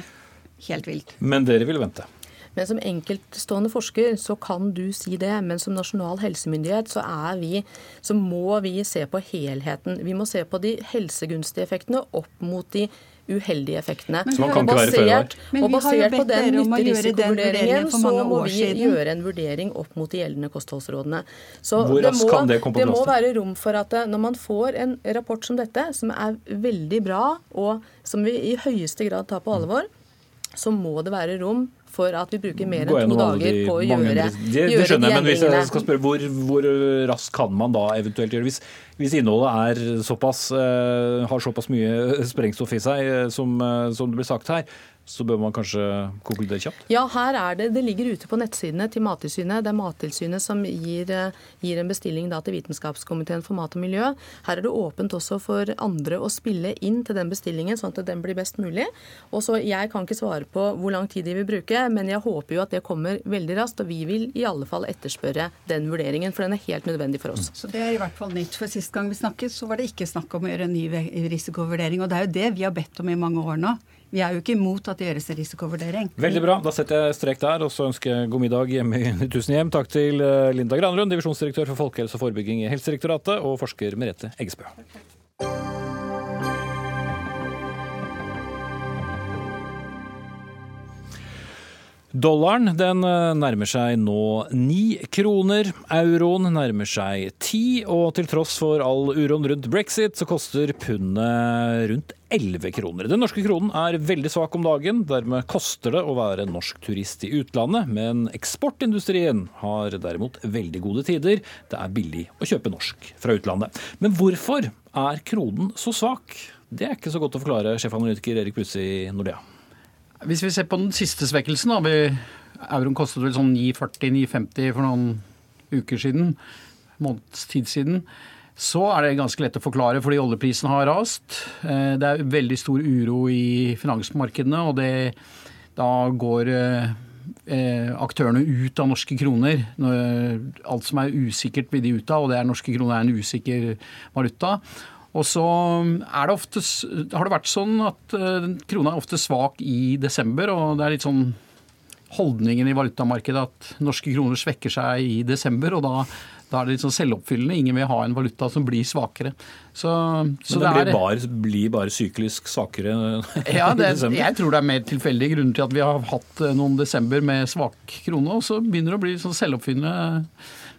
helt vilt.
Men dere vil vente?
Men som enkeltstående forsker så kan du si det. Men som nasjonal helsemyndighet så, vi, så må vi se på helheten. Vi må se på de helsegunstige effektene opp mot de uheldige effektene.
Så man kan ikke være basert,
og basert på den nytterisikovurderingen så må vi siden. gjøre en vurdering opp mot de gjeldende kostholdsrådene. Så
Hvor raskt kan det komme på
plass? Det må være rom for at eh, når man får en rapport som dette, som er veldig bra, og som vi i høyeste grad tar på alvor, så må det være rom for at vi bruker mer enn to dager på å gjøre, det,
det, det skjønner jeg, men hvis jeg skal spørre, hvor, hvor raskt kan man da eventuelt gjøre? Hvis, hvis innholdet er såpass, uh, har såpass mye [LAUGHS] sprengstoff i seg uh, som, uh, som det blir sagt her, så bør man kanskje konkludere kjapt?
Ja, her er det. Det ligger ute på nettsidene til Mattilsynet. Det er Mattilsynet som gir, eh, gir en bestilling da, til Vitenskapskomiteen for mat og miljø. Her er det åpent også for andre å spille inn til den bestillingen, sånn at den blir best mulig. Og så Jeg kan ikke svare på hvor lang tid de vil bruke, men jeg håper jo at det kommer veldig raskt. Og vi vil i alle fall etterspørre den vurderingen, for den er helt nødvendig for oss.
Så Det er i hvert fall nytt. For Sist gang vi snakket, så var det ikke snakk om å gjøre en ny risikovurdering. Og det er jo det vi har bedt om i mange år nå. Vi er jo ikke imot at det gjøres en risikovurdering.
Veldig bra. Da setter jeg strek der, og så ønsker jeg god middag hjemme i [LAUGHS] Tusen hjem. Takk til eh, Linda Granlund, divisjonsdirektør for folkehelse og forebygging i Helsedirektoratet, og forsker Merete Eggesbø. Dollaren den eh, nærmer seg nå ni kroner. Euroen nærmer seg ti, og til tross for all uroen rundt brexit, så koster pundet rundt 11 kroner. Den norske kronen er veldig svak om dagen, dermed koster det å være norsk turist i utlandet. Men eksportindustrien har derimot veldig gode tider. Det er billig å kjøpe norsk fra utlandet. Men hvorfor er kronen så svak? Det er ikke så godt å forklare, sjefanalytiker Erik Busse i Nordea.
Hvis vi ser på den siste svekkelsen, da, vi, euroen kostet vel sånn 9,40-9,50 for noen uker siden, måneds siden, så er det ganske lett å forklare fordi oljeprisen har rast. Eh, det er veldig stor uro i finansmarkedene, og det, da går eh, aktørene ut av norske kroner. Alt som er usikkert vil de ut av, og det er norske kroner er en usikker valuta. Og så er det ofte, har det vært sånn at uh, krona er ofte svak i desember, og det er litt sånn holdningen i valutamarkedet at norske kroner svekker seg i desember, og da, da er det litt sånn selvoppfyllende. Ingen vil ha en valuta som blir svakere. Så,
så Men det, det blir, bare, blir, bare, syklisk svakere [LAUGHS]
ja, det, i desember? Jeg tror det er mer tilfeldige grunner til at vi har hatt eh, noen desember med svak krone, og så begynner det å bli sånn selvoppfyllende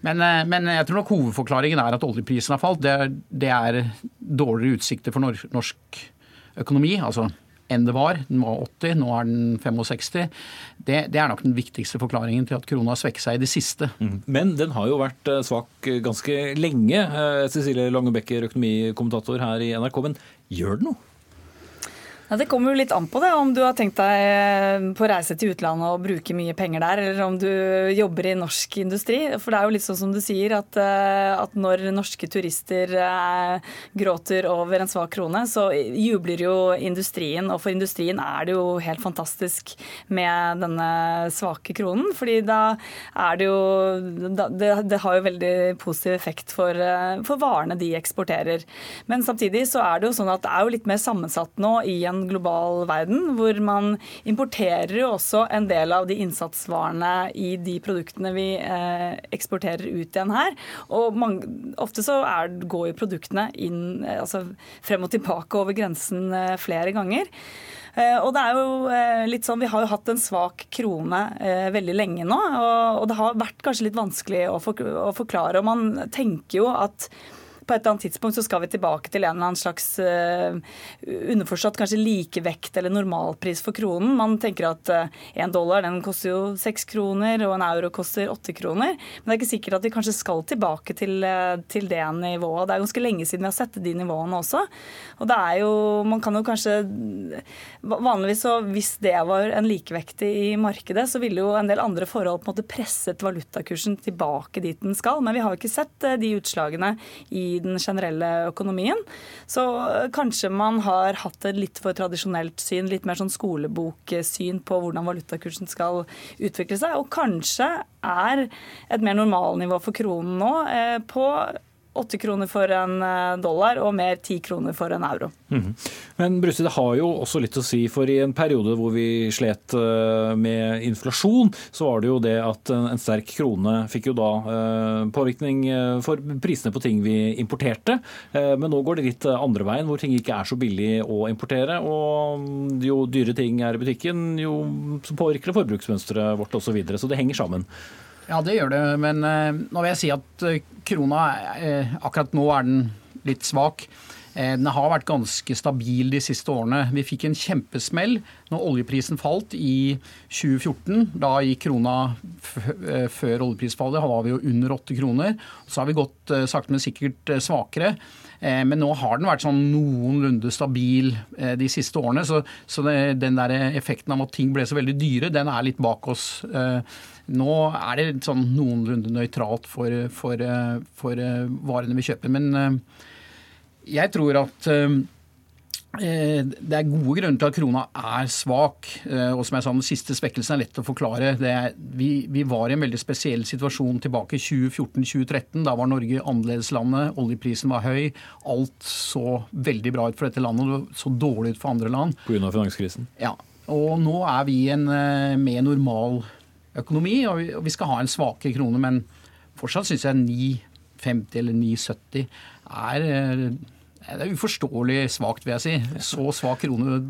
men, eh, men, jeg tror nok hovedforklaringen er at oljeprisen har falt. Det er, det er dårligere utsikter for norsk økonomi. altså enn det var. Den var 80, nå er den 65. Det, det er nok den viktigste forklaringen til at krona har svekket seg i det siste.
Mm. Men den har jo vært eh, svak eh, ganske lenge. Cecilie Lange Becker, økonomikommentator her i NRK. Men gjør det noe?
Ja, det kommer jo litt an på det, om du har tenkt deg eh, på reise til utlandet og bruke mye penger der, eller om du jobber i norsk industri. For det er jo litt sånn som du sier, at, eh, at når norske turister eh, gråter over en svak krone, så jubler jo industrien. Og for industrien er det jo helt fantastisk med denne svake kronen. fordi da er det jo Det, det har jo veldig positiv effekt for, for varene de eksporterer. Men samtidig så er det jo sånn at det er jo litt mer sammensatt nå i en en global verden, hvor man importerer jo også en del av de innsatsvarene i de produktene vi eh, eksporterer ut igjen her. Og mange, ofte så er, går jo produktene inn, eh, altså frem og tilbake over grensen eh, flere ganger. Og det er jo litt sånn, Vi har jo hatt en svak krone veldig lenge nå, og, det har vært kanskje litt vanskelig å forklare. og Man tenker jo at på et eller annet tidspunkt så skal vi tilbake til en eller annen slags uh, underforstått kanskje likevekt eller normalpris for kronen. Man tenker at én uh, dollar den koster jo seks kroner, og en euro koster åtte kroner. Men det er ikke sikkert at vi kanskje skal tilbake til, uh, til, det nivået. Det er ganske lenge siden vi har sett de nivåene også. Og det er jo Man kan jo kanskje Vanligvis så hvis det var en likevekt i markedet, så ville jo en del andre forhold på en måte presset valutakursen tilbake dit den skal. Men vi har jo ikke sett de utslagene i den generelle økonomien. Så eh, kanskje man har hatt et litt for tradisjonelt syn, litt mer sånn skoleboksyn på hvordan valutakursen skal utvikle seg. Og kanskje er et mer normalnivå for kronen nå eh, på åtte kroner for en eh, dollar og mer ti kroner for en euro. Mm.
Men Brusse, det har jo også litt å si, for i en periode hvor vi slet eh, med inflasjon, så var det jo det at en sterk krone fikk jo da eh, påvirkning for prisene på ting vi importerte. Men nå går det litt andre veien, hvor ting ikke er så billig å importere. Og jo dyre ting er i butikken, jo påvirker det forbruksmønsteret vårt osv. Så, videre, så det henger sammen.
Ja, det gjør det. Men uh, nå vil jeg si at uh, krona uh, akkurat nå er den litt svak. Den har vært ganske stabil de siste årene. Vi fikk en kjempesmell når oljeprisen falt i 2014. Da gikk krona før oljeprisfallet, da var vi jo under 8 kroner. Så har vi gått sakte, men sikkert svakere. Men nå har den vært sånn noenlunde stabil de siste årene. Så, så den der effekten av at ting ble så veldig dyre, den er litt bak oss. Nå er det sånn noenlunde nøytralt for, for, for, varene vi kjøper. Men eh, jeg tror at eh, det er gode grunner til at krona er svak. Eh, og som jeg sa, Den siste svekkelsen er lett å forklare. Er, vi, vi, var i en veldig spesiell situasjon tilbake i 2014-2013. Da var Norge annerledeslandet. Oljeprisen var høy. Alt så veldig bra ut for dette landet og så dårlig ut for andre land.
Pga. finanskrisen?
Ja. Og nå er vi en mer normal økonomi, og vi skal ha en svakere krone. Men fortsatt syns jeg 9,50 eller 9,70 er, eh, er uforståelig svakt, vil jeg si. Så svak krone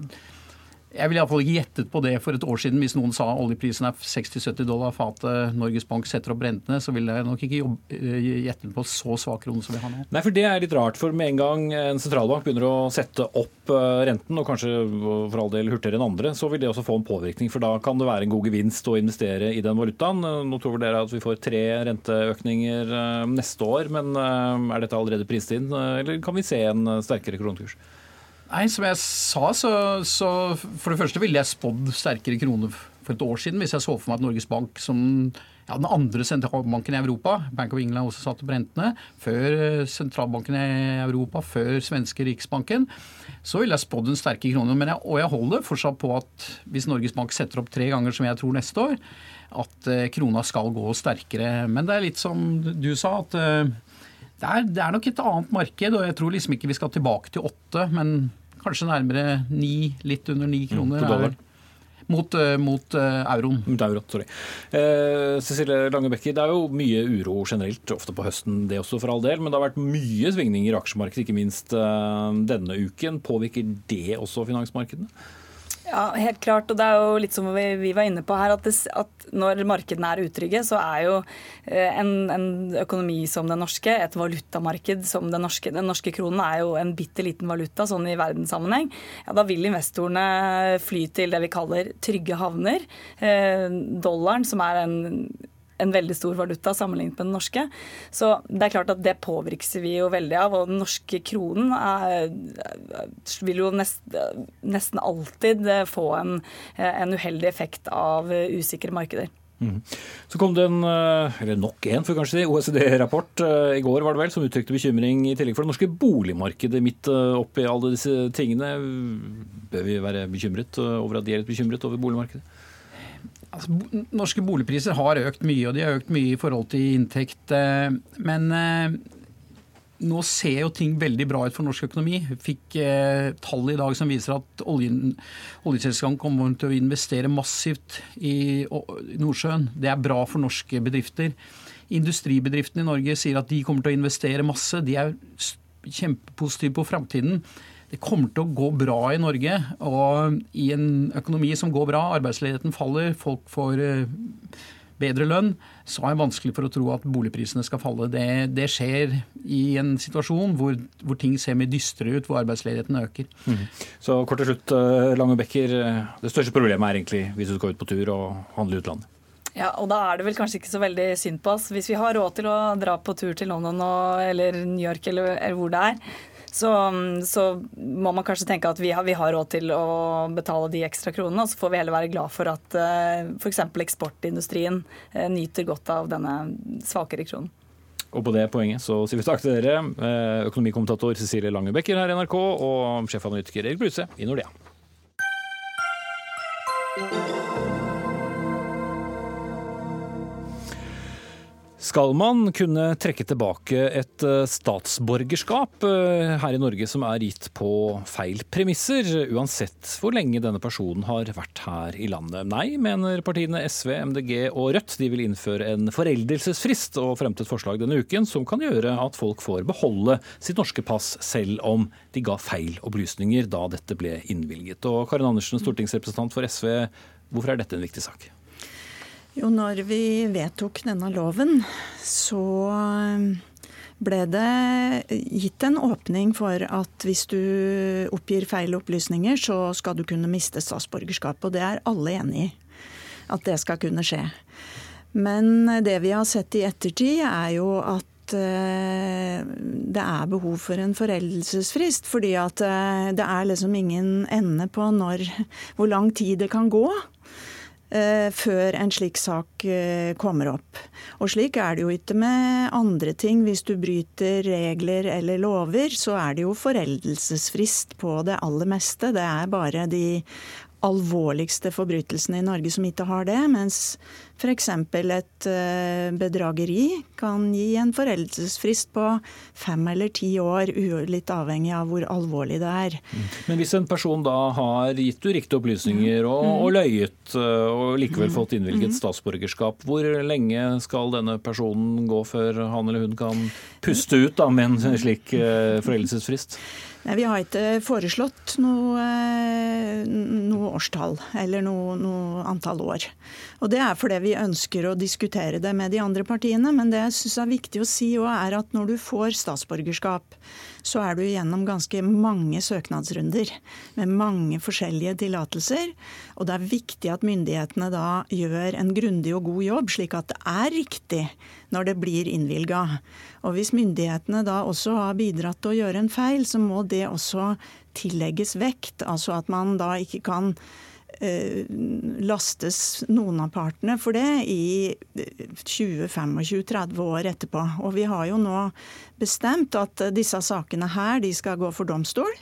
Jeg ville iallfall ikke gjettet på det for et år siden. Hvis noen sa oljeprisen er 60-70 dollar fatet, Norges Bank setter opp rentene, så ville jeg nok ikke eh, gjettet på så svak krone som vi har nå.
Nei, for det er litt rart. For med en gang en sentralbank begynner å sette opp eh, renten, og kanskje for all del hurtigere enn andre, så vil det også få en påvirkning. For da kan det være en god gevinst å investere i den valutaen. Nå tror dere at vi får tre renteøkninger neste år, men er dette allerede prist inn, eller kan vi se en sterkere kronekurs?
Nei, Som jeg sa, så, så for det første ville jeg spådd sterkere krone for et år siden hvis jeg så for meg at Norges Bank, som ja, den andre sentralbanken i Europa, Bank of England også satte på rentene, før eh, sentralbanken i Europa, før svenske Riksbanken, så ville jeg spådd en sterkere krone. Jeg, og jeg holder fortsatt på at hvis Norges Bank setter opp tre ganger, som jeg tror neste år, at eh, krona skal gå sterkere. Men det er litt som du sa, at eh, det er, det er, nok et annet marked, og jeg tror liksom ikke vi skal tilbake til åtte, men kanskje nærmere ni, litt under ni mm, kroner. Mm, mot, uh, mot uh, euroen.
Mot euro, sorry. Eh, Cecilie Lange Bekker, det er jo mye uro generelt, ofte på høsten det også for all del, men det har vært mye svingninger i aksjemarkedet, ikke minst uh, denne uken. Påvirker det også finansmarkedene?
Ja, helt klart. Og det er jo litt som vi, var inne på her, at, det, at, når markedene er utrygge, så er jo eh, en, en, økonomi som den norske, et valutamarked som den norske Den norske kronen er jo en bitte liten valuta sånn i verdenssammenheng. Ja, da vil investorene fly til det vi kaller trygge havner. Eh, dollaren, som er en en veldig stor valuta sammenlignet med den norske. Så det er klart at det påvirkes vi jo veldig av. Og den norske kronen er, vil jo nest, nesten alltid få en, en, uheldig effekt av usikre markeder. Mm.
Så kom det en, eller nok en, for kanskje si, OECD-rapport i går var det vel, som uttrykte bekymring i tillegg for det norske boligmarkedet midt oppi alle disse tingene. Bør vi være bekymret over at de er litt bekymret over boligmarkedet?
Altså, norske boligpriser har økt mye, og de har økt mye i forhold til inntekt. Eh, men eh, nå ser jo ting veldig bra ut for norsk økonomi. Fikk eh, tall i dag som viser at oljeselskapene kommer til å investere massivt i Nordsjøen. Det er bra for norske bedrifter. Industribedriftene i Norge sier at de kommer til å investere masse. De er kjempepositive på framtiden. Det kommer til å gå bra i Norge. Og i en økonomi som går bra, arbeidsledigheten faller, folk får eh, bedre lønn, så er det vanskelig for å tro at boligprisene skal falle. Det, det skjer i en situasjon hvor, hvor, ting ser mye dystre ut, hvor arbeidsledigheten øker. Mm.
Så kort til slutt, eh, Lange Bekker. Eh, det største problemet er egentlig hvis du skal ut på tur og handle i utlandet?
Ja, og da er det vel kanskje ikke så veldig synd på oss. Hvis vi har råd til å dra på tur til London og, eller New York eller, eller hvor det er, så, så, må man kanskje tenke at vi har, vi har, råd til å betale de ekstra kronene. Og så får vi heller være glad for at eh, f.eks. eksportindustrien uh, nyter godt av denne svakere kronen.
Og på det poenget så sier vi takk til dere, eh, økonomikommentator Cecilie Langebekker her i NRK og sjefanalytiker Erik Bruse i Nordea. Skal man kunne trekke tilbake et eh, statsborgerskap eh, her i Norge som er gitt på feil premisser, uansett hvor lenge denne personen har vært her i landet? Nei, mener partiene SV, MDG og Rødt. De vil innføre en foreldelsesfrist og fremte et forslag denne uken som kan gjøre at folk får beholde sitt norske pass selv om de ga feil opplysninger da dette ble innvilget. Og Karin Andersen, stortingsrepresentant for SV, hvorfor er dette en viktig sak?
Jo, når vi vedtok denne loven, så eh, ble det gitt en åpning for at hvis du oppgir feil opplysninger, så skal du kunne miste statsborgerskap. Og det er alle enig i. At det skal kunne skje. Men det vi har sett i ettertid, er jo at eh, det er behov for en foreldelsesfrist. Fordi at eh, det er liksom ingen ende på når, hvor lang tid det kan gå. Eh, før en slik sak eh, kommer opp. Og slik er det jo ikke med andre ting. Hvis du bryter regler eller lover, så er det jo foreldelsesfrist på det aller meste. Det er bare de alvorligste forbrytelsene i Norge som ikke har det, mens f.eks. et eh, bedrageri kan gi en foreldelsesfrist på fem eller ti år, litt avhengig av hvor alvorlig det er.
Mm. Men hvis en person da har gitt uriktige opplysninger og, mm. og, løyet eh, og likevel mm. fått innvilget statsborgerskap, hvor lenge skal denne personen gå før han eller hun kan puste ut da, med en slik eh, foreldelsesfrist?
Nei, Vi har ikke foreslått noe, eh, noe årstall eller noe, noe, antall år. Og Det er fordi vi ønsker å diskutere det med de andre partiene. Men det jeg synes er viktig å si også er at når du får statsborgerskap, så er du gjennom ganske mange søknadsrunder med mange forskjellige tillatelser. Og det er viktig at myndighetene da gjør en grundig og god jobb, slik at det er riktig når det blir innvilga. Og hvis myndighetene da også har bidratt til å gjøre en feil, så må det også tillegges vekt. Altså at man da ikke kan eh, lastes noen av partene for det i 20-25-30 år etterpå. Og vi har jo nå bestemt at disse sakene her de skal gå for domstol.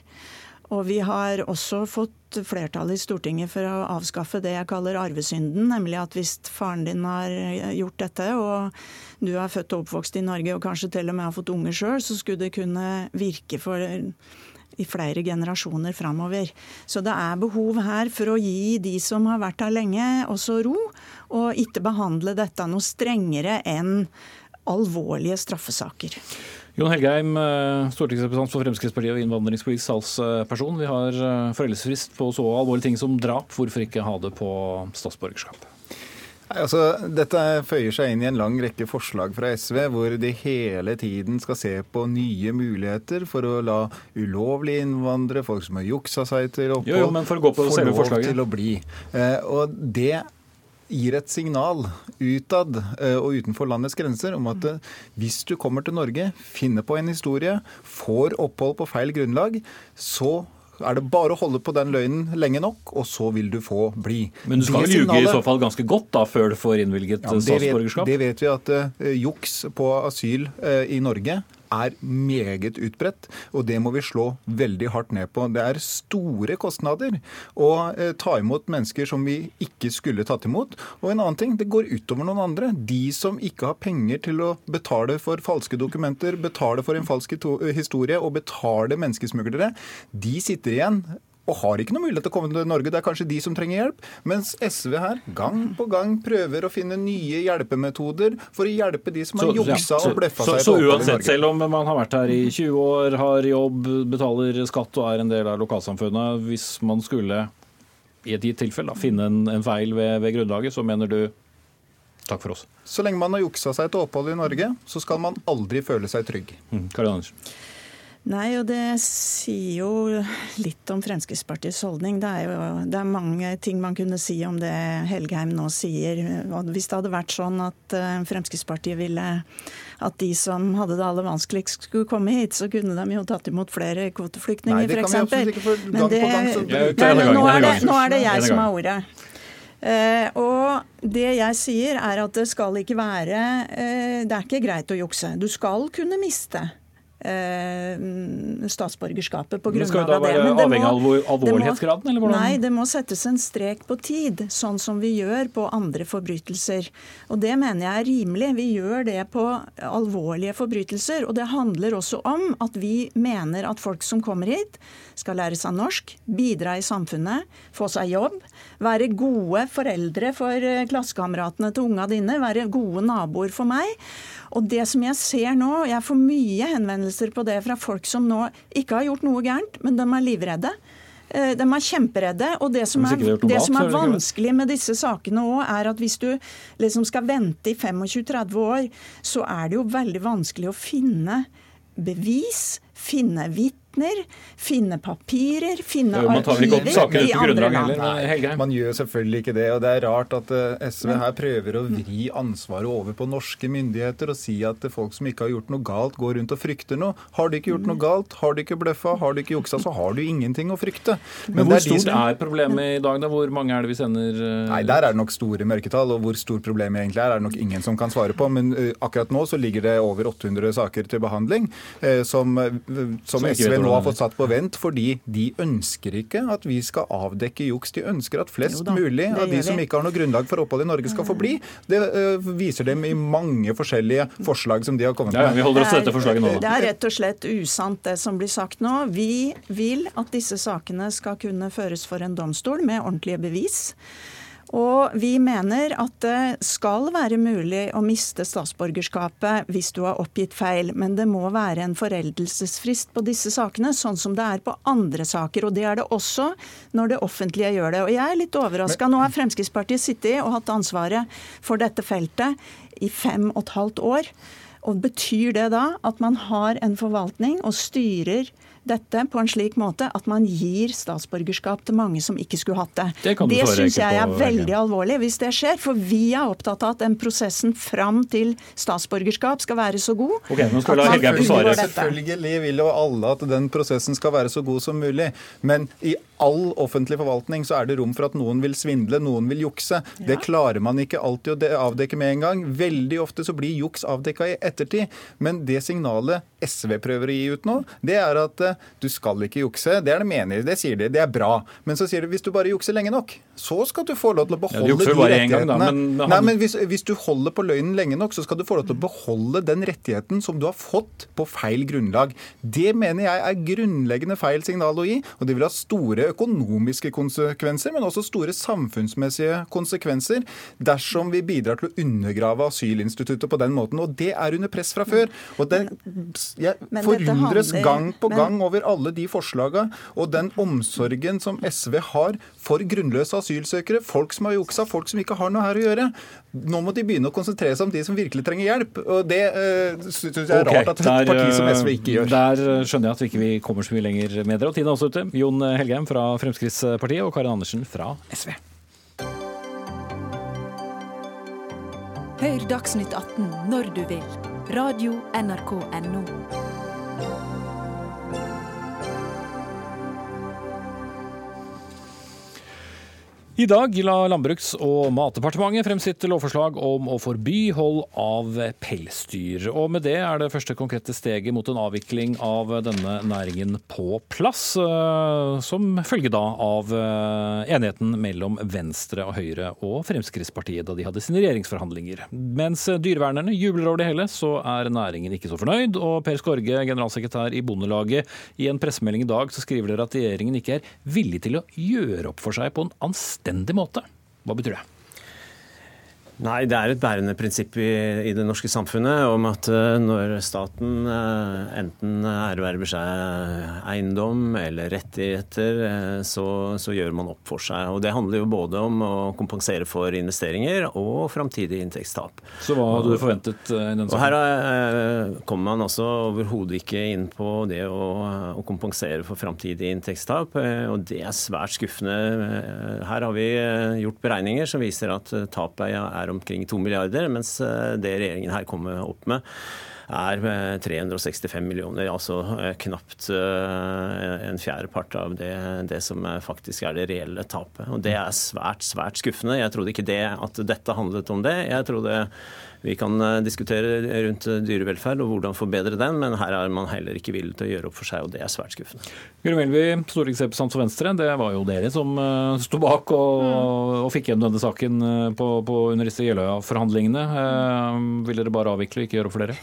Og vi har også fått flertall i Stortinget for å avskaffe det jeg kaller arvesynden, nemlig at hvis faren din har gjort dette, og du er født og oppvokst i Norge og kanskje til og med har fått unger sjøl, så skulle det kunne virke for i flere generasjoner framover. Så det er behov her for å gi de som har vært her lenge, også ro, og ikke behandle dette noe strengere enn alvorlige straffesaker.
Jon Helgheim, eh, stortingsrepresentant for Fremskrittspartiet og innvandringspolitisk salgsperson. Vi har eh, foreldelsesfrist på så alvorlige ting som drap. Hvorfor ikke ha det på statsborgerskap?
Altså, dette føyer seg inn i en lang rekke forslag fra SV, hvor de hele tiden skal se på nye muligheter for å la ulovlige innvandrere, folk som har juksa seg til opphold,
jo, jo, få lov
til å bli. Eh, og det gir et signal utad eh, og utenfor landets grenser om at eh, hvis du kommer til Norge, finner på en historie, får opphold på feil grunnlag, så er det bare å holde på den løgnen lenge nok, og så vil du få bli.
Men du skal vel ljuge i så fall ganske godt da, før du får innvilget ja, statsborgerskap?
Det vet vi at uh, juks på asyl uh, i Norge er meget utbredt, og det må vi slå veldig hardt ned på. Det er store kostnader å eh, ta imot mennesker som vi ikke skulle tatt imot. Og en annen ting, det går utover noen andre. De som ikke har penger til å betale for falske dokumenter, betale for en falsk historie og betale menneskesmuglere, de sitter igjen og har ikke noe mulighet til å komme til Norge. Det er kanskje de som trenger hjelp. Mens SV her gang på gang prøver å finne nye hjelpemetoder for å hjelpe de som har så, juksa ja, og bløffa seg.
Så, så uansett, selv om man har vært her i 20 år, har jobb, betaler skatt og er en del av lokalsamfunnet, hvis man skulle i et gitt tilfelle finne en, en feil ved, ved grunnlaget, så mener du Takk for oss.
Så lenge man har juksa seg til opphold i Norge, så skal man aldri føle seg trygg.
Mm, Karin Andersen.
Nei, og det sier jo litt om Fremskrittspartiets holdning. Det er jo det er mange ting man kunne si om det Helgheim nå sier. Hvis det hadde vært sånn at eh, Fremskrittspartiet ville at de som hadde det aller vanskeligst skulle komme hit, så kunne de jo tatt imot flere kvoteflyktninger, f.eks. Men det, nei, nå, er det, nå er det jeg som har ordet. Uh, og det jeg sier er at det skal ikke være uh, Det er ikke greit å jukse. Du skal kunne miste statsborgerskapet på grunnlag
av det. Men skal det være avhengig av alvorlighetsgraden? eller hvordan?
Nei, det må settes en strek på tid, sånn som vi gjør på andre forbrytelser. Og det mener jeg er rimelig. Vi gjør det på alvorlige forbrytelser. Og det handler også om at vi mener at folk som kommer hit, skal lære seg norsk, bidra i samfunnet, få seg jobb, være gode foreldre for eh, klassekameratene til unga dine, være gode naboer for meg. Og det som jeg ser nå, jeg får mye henvendelser på det fra folk som nå ikke har gjort noe gærent, men de er livredde. Eh, de er kjemperedde. Og det som er, det som er vanskelig med disse sakene òg, er at hvis du liksom skal vente i 25-30 år, så er det jo veldig vanskelig å finne bevis, finne vitner vitner, finne papirer, finne jo, arkiver i andre land.
Nei, man gjør selvfølgelig ikke det. og Det er rart at eh, SV her prøver å vri ansvaret over på norske myndigheter og si at folk som ikke har gjort noe galt, går rundt og frykter noe. Har de ikke gjort noe galt, har de ikke bløffa, har de ikke juksa, så har du ingenting å frykte.
Men, Men hvor er stort er problemet i dag, da? Hvor mange er det vi sender
uh... Nei, Der er det nok store mørketall. Og hvor stort problemet egentlig er, er det nok ingen som kan svare på. Men akkurat nå så ligger det over 800 saker til behandling som, som SV nå har fått satt på vent fordi de ønsker ikke at vi skal avdekke juks. De ønsker at flest mulig av de som ikke har noe grunnlag for opphold i Norge, skal få bli. Det uh, viser dem i mange forskjellige forslag som de har kommet med.
Ja, vi holder oss til dette forslaget nå.
Det er rett og slett usant det som blir sagt nå. Vi vil at disse sakene skal kunne føres for en domstol med ordentlige bevis. Og vi mener at det skal være mulig å miste statsborgerskapet hvis du har oppgitt feil, men det må være en foreldelsesfrist på disse sakene, sånn som det er på andre saker. Og det er det også når det offentlige gjør det. Og jeg er litt overraska. Nå har Fremskrittspartiet sittet og hatt ansvaret for dette feltet i fem og et halvt år. Og Betyr det da at man har en forvaltning og styrer dette på en slik måte at man gir statsborgerskap til mange som ikke skulle hatt det.
Det, kan
det syns jeg er veldig alvorlig hvis det skjer. For vi er opptatt av at den prosessen fram til statsborgerskap skal være så god.
Ok, nå skal
at man unngår dette.
Selvfølgelig vil jo alle at den prosessen skal være så god som mulig. Men i all offentlig forvaltning så er det rom for at noen vil svindle, noen vil jukse. Det klarer man ikke alltid å avdekke med en gang. Veldig ofte så blir juks avdekka i ettertid. Men det signalet SV prøver å gi ut nå, det er at eh, du skal ikke jukse. Det er det menige, det sier de. Det er bra. Men så sier de hvis du bare jukser lenge nok, så skal du få lov til å beholde
ja,
de
rettighetene. gang, da, men han-
Nei, men hvis, hvis du holder på løgnen lenge nok, så skal du få lov til å beholde den rettigheten som du har fått på feil grunnlag. Det mener jeg er grunnleggende feil signal å gi, og det vil ha store økonomiske konsekvenser, men også store samfunnsmessige konsekvenser dersom vi bidrar til å undergrave asylinstituttet på den måten. Og det er under press fra før. Og det, jeg forundres gang på gang over alle de forslagene og den omsorgen som SV har for grunnløse asylsøkere, folk som har juksa, folk som ikke har noe her å gjøre. Nå må de begynne å konsentrere seg om de som virkelig trenger hjelp. Og det uh, syns jeg er
okay,
rart at et
der,
parti som
eh,
SV ikke gjør.
Der eh, skjønner jeg at vi ikke kommer så mye lenger med dere. Og tiden er også ute. Jon Helgheim fra Fremskrittspartiet og Karin Andersen fra SV.
Hør Dagsnytt 18 når du vil. Radio NRK NO.
I dag la Landbruks- og matdepartementet frem sitt lovforslag om å forby hold av pelsdyr. Og med det er det første konkrete steget mot en avvikling av denne næringen på plass. eh, Som følge da av eh, enigheten mellom Venstre og Høyre og Fremskrittspartiet da de hadde sine regjeringsforhandlinger. Mens dyrevernerne jubler over det hele, så er næringen ikke så fornøyd. Og Per Skorge, generalsekretær i Bondelaget, i en pressemelding i dag så skriver dere at regjeringen ikke er villig til å gjøre opp for seg på en anstendig måte. Hva betyr det?
Nei, det er et bærende prinsipp i, i det norske samfunnet om at eh, når staten eh, enten erverver seg eiendom eller rettigheter, eh, så, så gjør man opp for seg. Og Det handler jo både om å kompensere for investeringer og framtidig inntektstap.
Så hva hadde du forventet i den
Og her eh, kommer man altså overhodet ikke inn på det å, å kompensere for framtidig inntektstap, og det er svært skuffende. Her har vi gjort beregninger som viser at tapet er omkring 2 milliarder, mens eh, det regjeringen her kommer opp med er eh, 365 millioner, altså eh, knapt eh, en fjerdepart av det, det som eh, faktisk er det reelle tapet. Og Det er svært, svært skuffende. Jeg trodde ikke det at dette handlet om det. Jeg trodde vi kan eh, diskutere rundt dyrevelferd og hvordan forbedre den, men her er man heller ikke villig til å gjøre opp for seg, og det er svært skuffende.
Guri Melby, stortingsrepresentant for Venstre, det var jo dere som uh, sto bak og, og fikk gjennom denne saken eh, på, på under disse Jeløya-forhandlingene. Eh, vil dere bare avvikle og ikke gjøre opp for dere?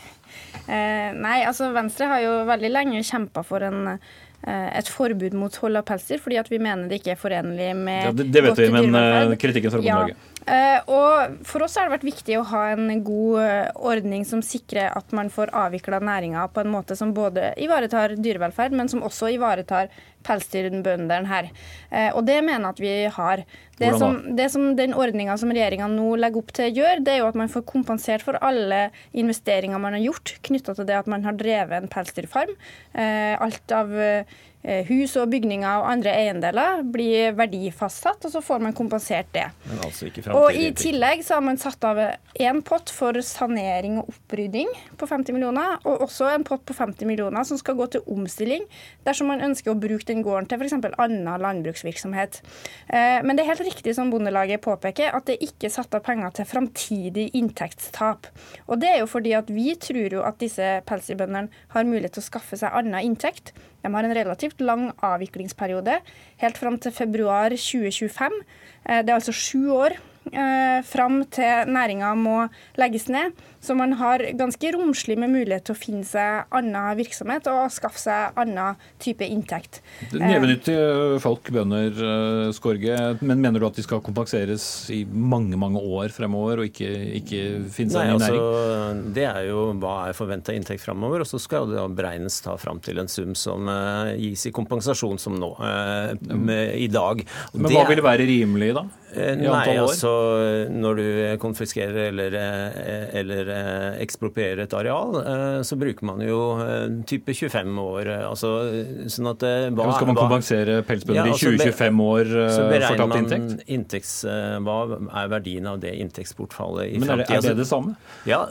Eh, nei, altså Venstre har jo veldig lenge kjempa for en, eh, et forbud mot hold av pelsdyr, fordi at vi mener det ikke er forenlig med
Ja, det, det vet vi, men eh, kritikken fra
Ja.
Bondelaget.
Eh, og For oss har det vært viktig å ha en god eh, ordning som sikrer at man får avvikla næringa på en måte som både ivaretar dyrevelferd, men som også ivaretar pelsdyrbøndene her. Eh, og det mener jeg at vi har. Det som, det som Den ordninga som regjeringa nå legger opp til gjør, det er jo at man får kompensert for alle investeringer man har gjort knytta til det at man har drevet en pelsdyrfarm. Eh, alt av eh, hus og bygninger og andre eiendeler blir verdifastsatt, og så får man kompensert det.
Men altså
Og i tillegg så har man satt av én pott for sanering og opprydding på 50 millioner, og også en pott på 50 millioner som skal gå til omstilling dersom man ønsker å bruke den gården til f.eks. annen landbruksvirksomhet. Eh, Men det er helt riktig som Bondelaget påpeker, at det ikke er satt av penger til framtidig inntektstap. Og det er jo fordi at vi tror jo at disse pelsdyrbøndene har mulighet til å skaffe seg annen inntekt. De har en relativt lang avviklingsperiode, helt fram til februar 2025. Eh, Det er altså sju år eh, fram til næringa må legges ned. Så man har ganske romslig med mulighet til å finne seg annen virksomhet og skaffe seg annen type inntekt.
Nevenyttige folk, bønder, eh, Skorge. Men mener du at de skal kompenseres i mange mange år fremover, og ikke, ikke finne seg
Nei,
en ny næring?
altså, det er jo hva er forventa inntekt fremover, og så skal det beregnes ta fram til en sum som uh, gis i kompensasjon som nå, uh, med, i dag. Og
Men
det
hva
vil
ville være rimelig, da?
Eh, Nei, altså når du konfiskerer eller, eh, eller eh, eksproprierer et areal, eh, så bruker man jo eh, type 25 år. Altså, sånn at hva,
Ja, skal man kompensere pelsbønder i
altså, be-
20-25 år eh,
så
for tapt inntekt?
inntekts, hva er verdien av det inntektsbortfallet i
framtida? er det, er det det samme?
Ja,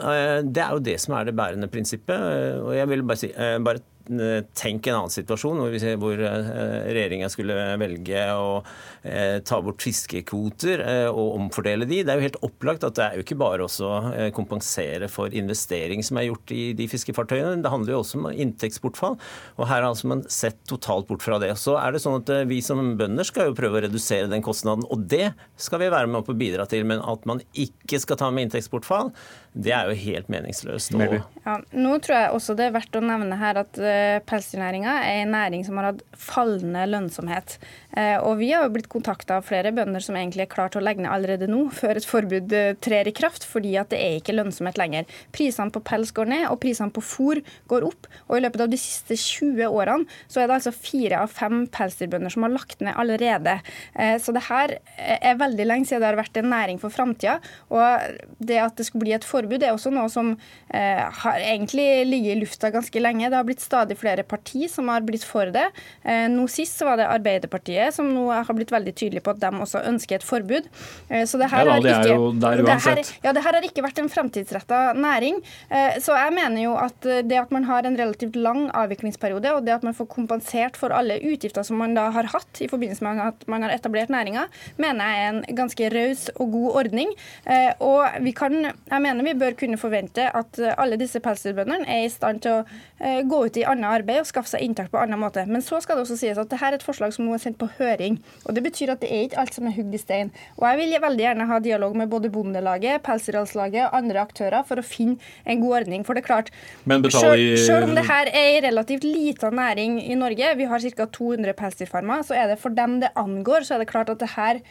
det er jo det som er det bærende prinsippet. Og jeg vil bare si bare Tenk en annen situasjon hvor, vi hvor regjeringa skulle velge å eh, ta bort fiskekvoter eh, og omfordele de. Det er jo helt opplagt at det er jo ikke bare å kompensere for investering som er gjort i de fiskefartøyene. Det handler jo også om inntektsbortfall. Og her har altså man sett totalt bort fra det. Så er det sånn at eh, vi som bønder skal jo prøve å redusere den kostnaden, og det skal vi være med på å bidra til. Men at man ikke skal ta med inntektsbortfall, det er jo helt meningsløst. Og,
Ja, nå tror jeg også det er verdt å nevne her at uh, pelsdyrnæringa er en næring som har hatt fallende lønnsomhet. Eh, og vi har jo blitt kontakta av flere bønder som egentlig er klar til å legge ned allerede nå, før et forbud eh, trer i kraft, fordi at det er ikke lønnsomhet lenger. Prisene på pels går ned, og prisene på fôr går opp. Og i løpet av de siste 20 årene så er det altså fire av fem pelsdyrbønder som har lagt ned allerede. Eh, så det her er veldig lenge siden det har vært en næring for framtida. Og det at det skulle bli et forbud, er også noe som eh, har egentlig ligget i lufta ganske lenge. Det har blitt stadig flere parti som har blitt for det. Eh, nå sist så var det Arbeiderpartiet som nå har blitt veldig tydelig på at de også ønsker et forbud. Eh, så det her
Ja da, det
ikke,
der
det her- ja, det her har ikke vært en fremtidsretta næring. Eh, Så jeg mener jo at eh, det at man har en relativt lang avviklingsperiode, og det at man får kompensert for alle utgifter som man da har hatt i forbindelse med at man har etablert næringa, mener jeg er en ganske raus og god ordning. Eh, Og vi kan, jeg mener vi bør kunne forvente at eh, alle disse pelsdyrbøndene er i stand til å eh, gå ut i annet arbeid og skaffe seg inntekt på annen måte. Men så skal det også sies at dette er et forslag som nå er sendt på høring. og Det betyr at det er ikke alt som er hugd i stein. Og Jeg vil veldig gjerne ha dialog med både Bondelaget, Pelsdyralslaget og andre aktører for å finne en god ordning. For det er klart,
betaler
selv, om det her er en relativt liten næring i Norge, vi har ca. 200 pelsdyrfarmer, så er det for dem det angår, så er det klart at det her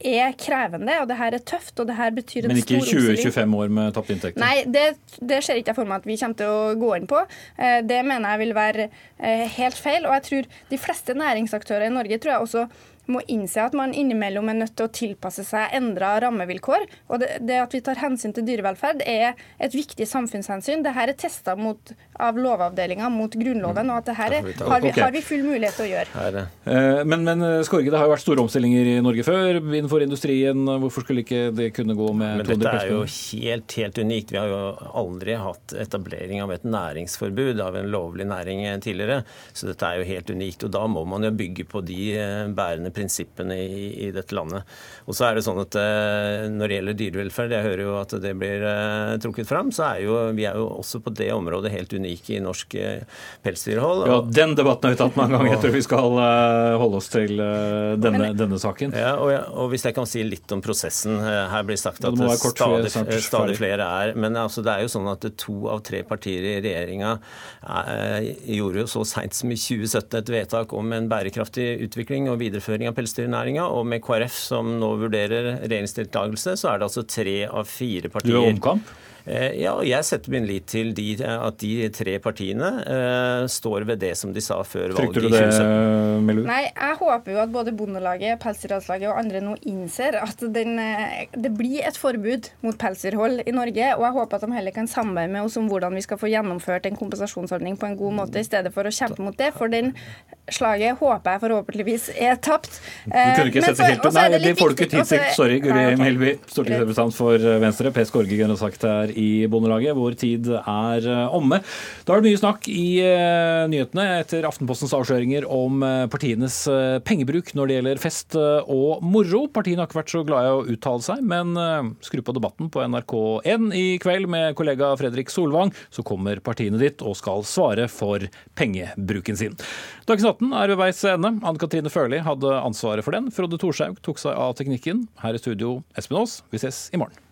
er krevende, og det her er tøft, og det her betyr en
Men ikke
stor omstilling.
20-25 år med tapte inntekter?
Nei, det, det ser ikke jeg for meg at vi kommer til å gå inn på. Eh, Det mener jeg vil være eh, helt feil. Og jeg tror de fleste næringsaktører i Norge tror jeg også må innse at man innimellom er nødt til å tilpasse seg endra rammevilkår. Og det, det at vi tar hensyn til dyrevelferd er et viktig samfunnshensyn. Dette er testa av Lovavdelinga mot Grunnloven, og at dette er, har, vi, har vi full mulighet til å gjøre.
Eh, Men, men Skorge, det har jo vært store omstillinger i Norge før innenfor industrien. Hvorfor skulle ikke det kunne gå med
Men
200
dette er jo helt, helt unikt. Vi har jo aldri hatt etablering av et næringsforbud av en lovlig næring tidligere. Så dette er jo helt unikt. Og da må man jo bygge på de eh, bærende prinsippene i, i dette landet. Og så er det sånn at eh, når det gjelder dyrevelferd, jeg hører jo at det blir eh, trukket fram, så er jo vi er jo også på det området helt unike i norsk eh, pelsdyrhold.
Ja, Den debatten har vi tatt mange ganger. Jeg tror vi skal holde oss til denne, denne saken.
Ja, og, ja, og Hvis jeg kan si litt om prosessen. Her blir sagt at
det kort,
stadig, stadig flere er Men altså, det er jo sånn at to av tre partier i regjeringa gjorde jo så seint som i 2017 et vedtak om en bærekraftig utvikling og videreføring av pelsdyrnæringa. Og med KrF som nå vurderer regjeringsdeltakelse, så er det altså tre av fire partier.
Du er omkamp?
Eh, Ja, og jeg setter min lit til de, at de tre partiene uh, står ved det som de sa før valget
Frykter du
i
det,
2017.
Melur?
Nei, jeg håper jo at både Bondelaget, Pelsdyralslaget og andre nå innser at den, eh, det blir et forbud mot pelsdyrhold i Norge. Og jeg håper at de heller kan samarbeide med oss om hvordan vi skal få gjennomført en kompensasjonsordning på en god måte, i stedet for å kjempe mot det. For den slaget håper jeg forhåpentligvis er tapt.
Du kunne ikke sette
så-
helt
opp. er
Nei,
det
får du ikke tid til. Sorry, Guri Melby, stortingsrepresentant for Venstre. Per Skorge, generalsekretær i Bondelaget. Vår tid er eh, omme. Da er det mye snakk i eh, nyhetene etter Aftenpostens avsløringer om eh, partienes pengebruk når det gjelder fest og moro. Partiene har ikke vært så glade i å uttale seg, men skru på debatten på NRK1 i kveld med kollega Fredrik Solvang, så kommer partiene ditt og skal svare for pengebruken sin. Dagens 18 er ved veis ende. Anne Katrine Førli hadde ansvaret for den. Frode Thorshaug tok seg av teknikken. Her i studio, Espen Aas. Vi ses i morgen.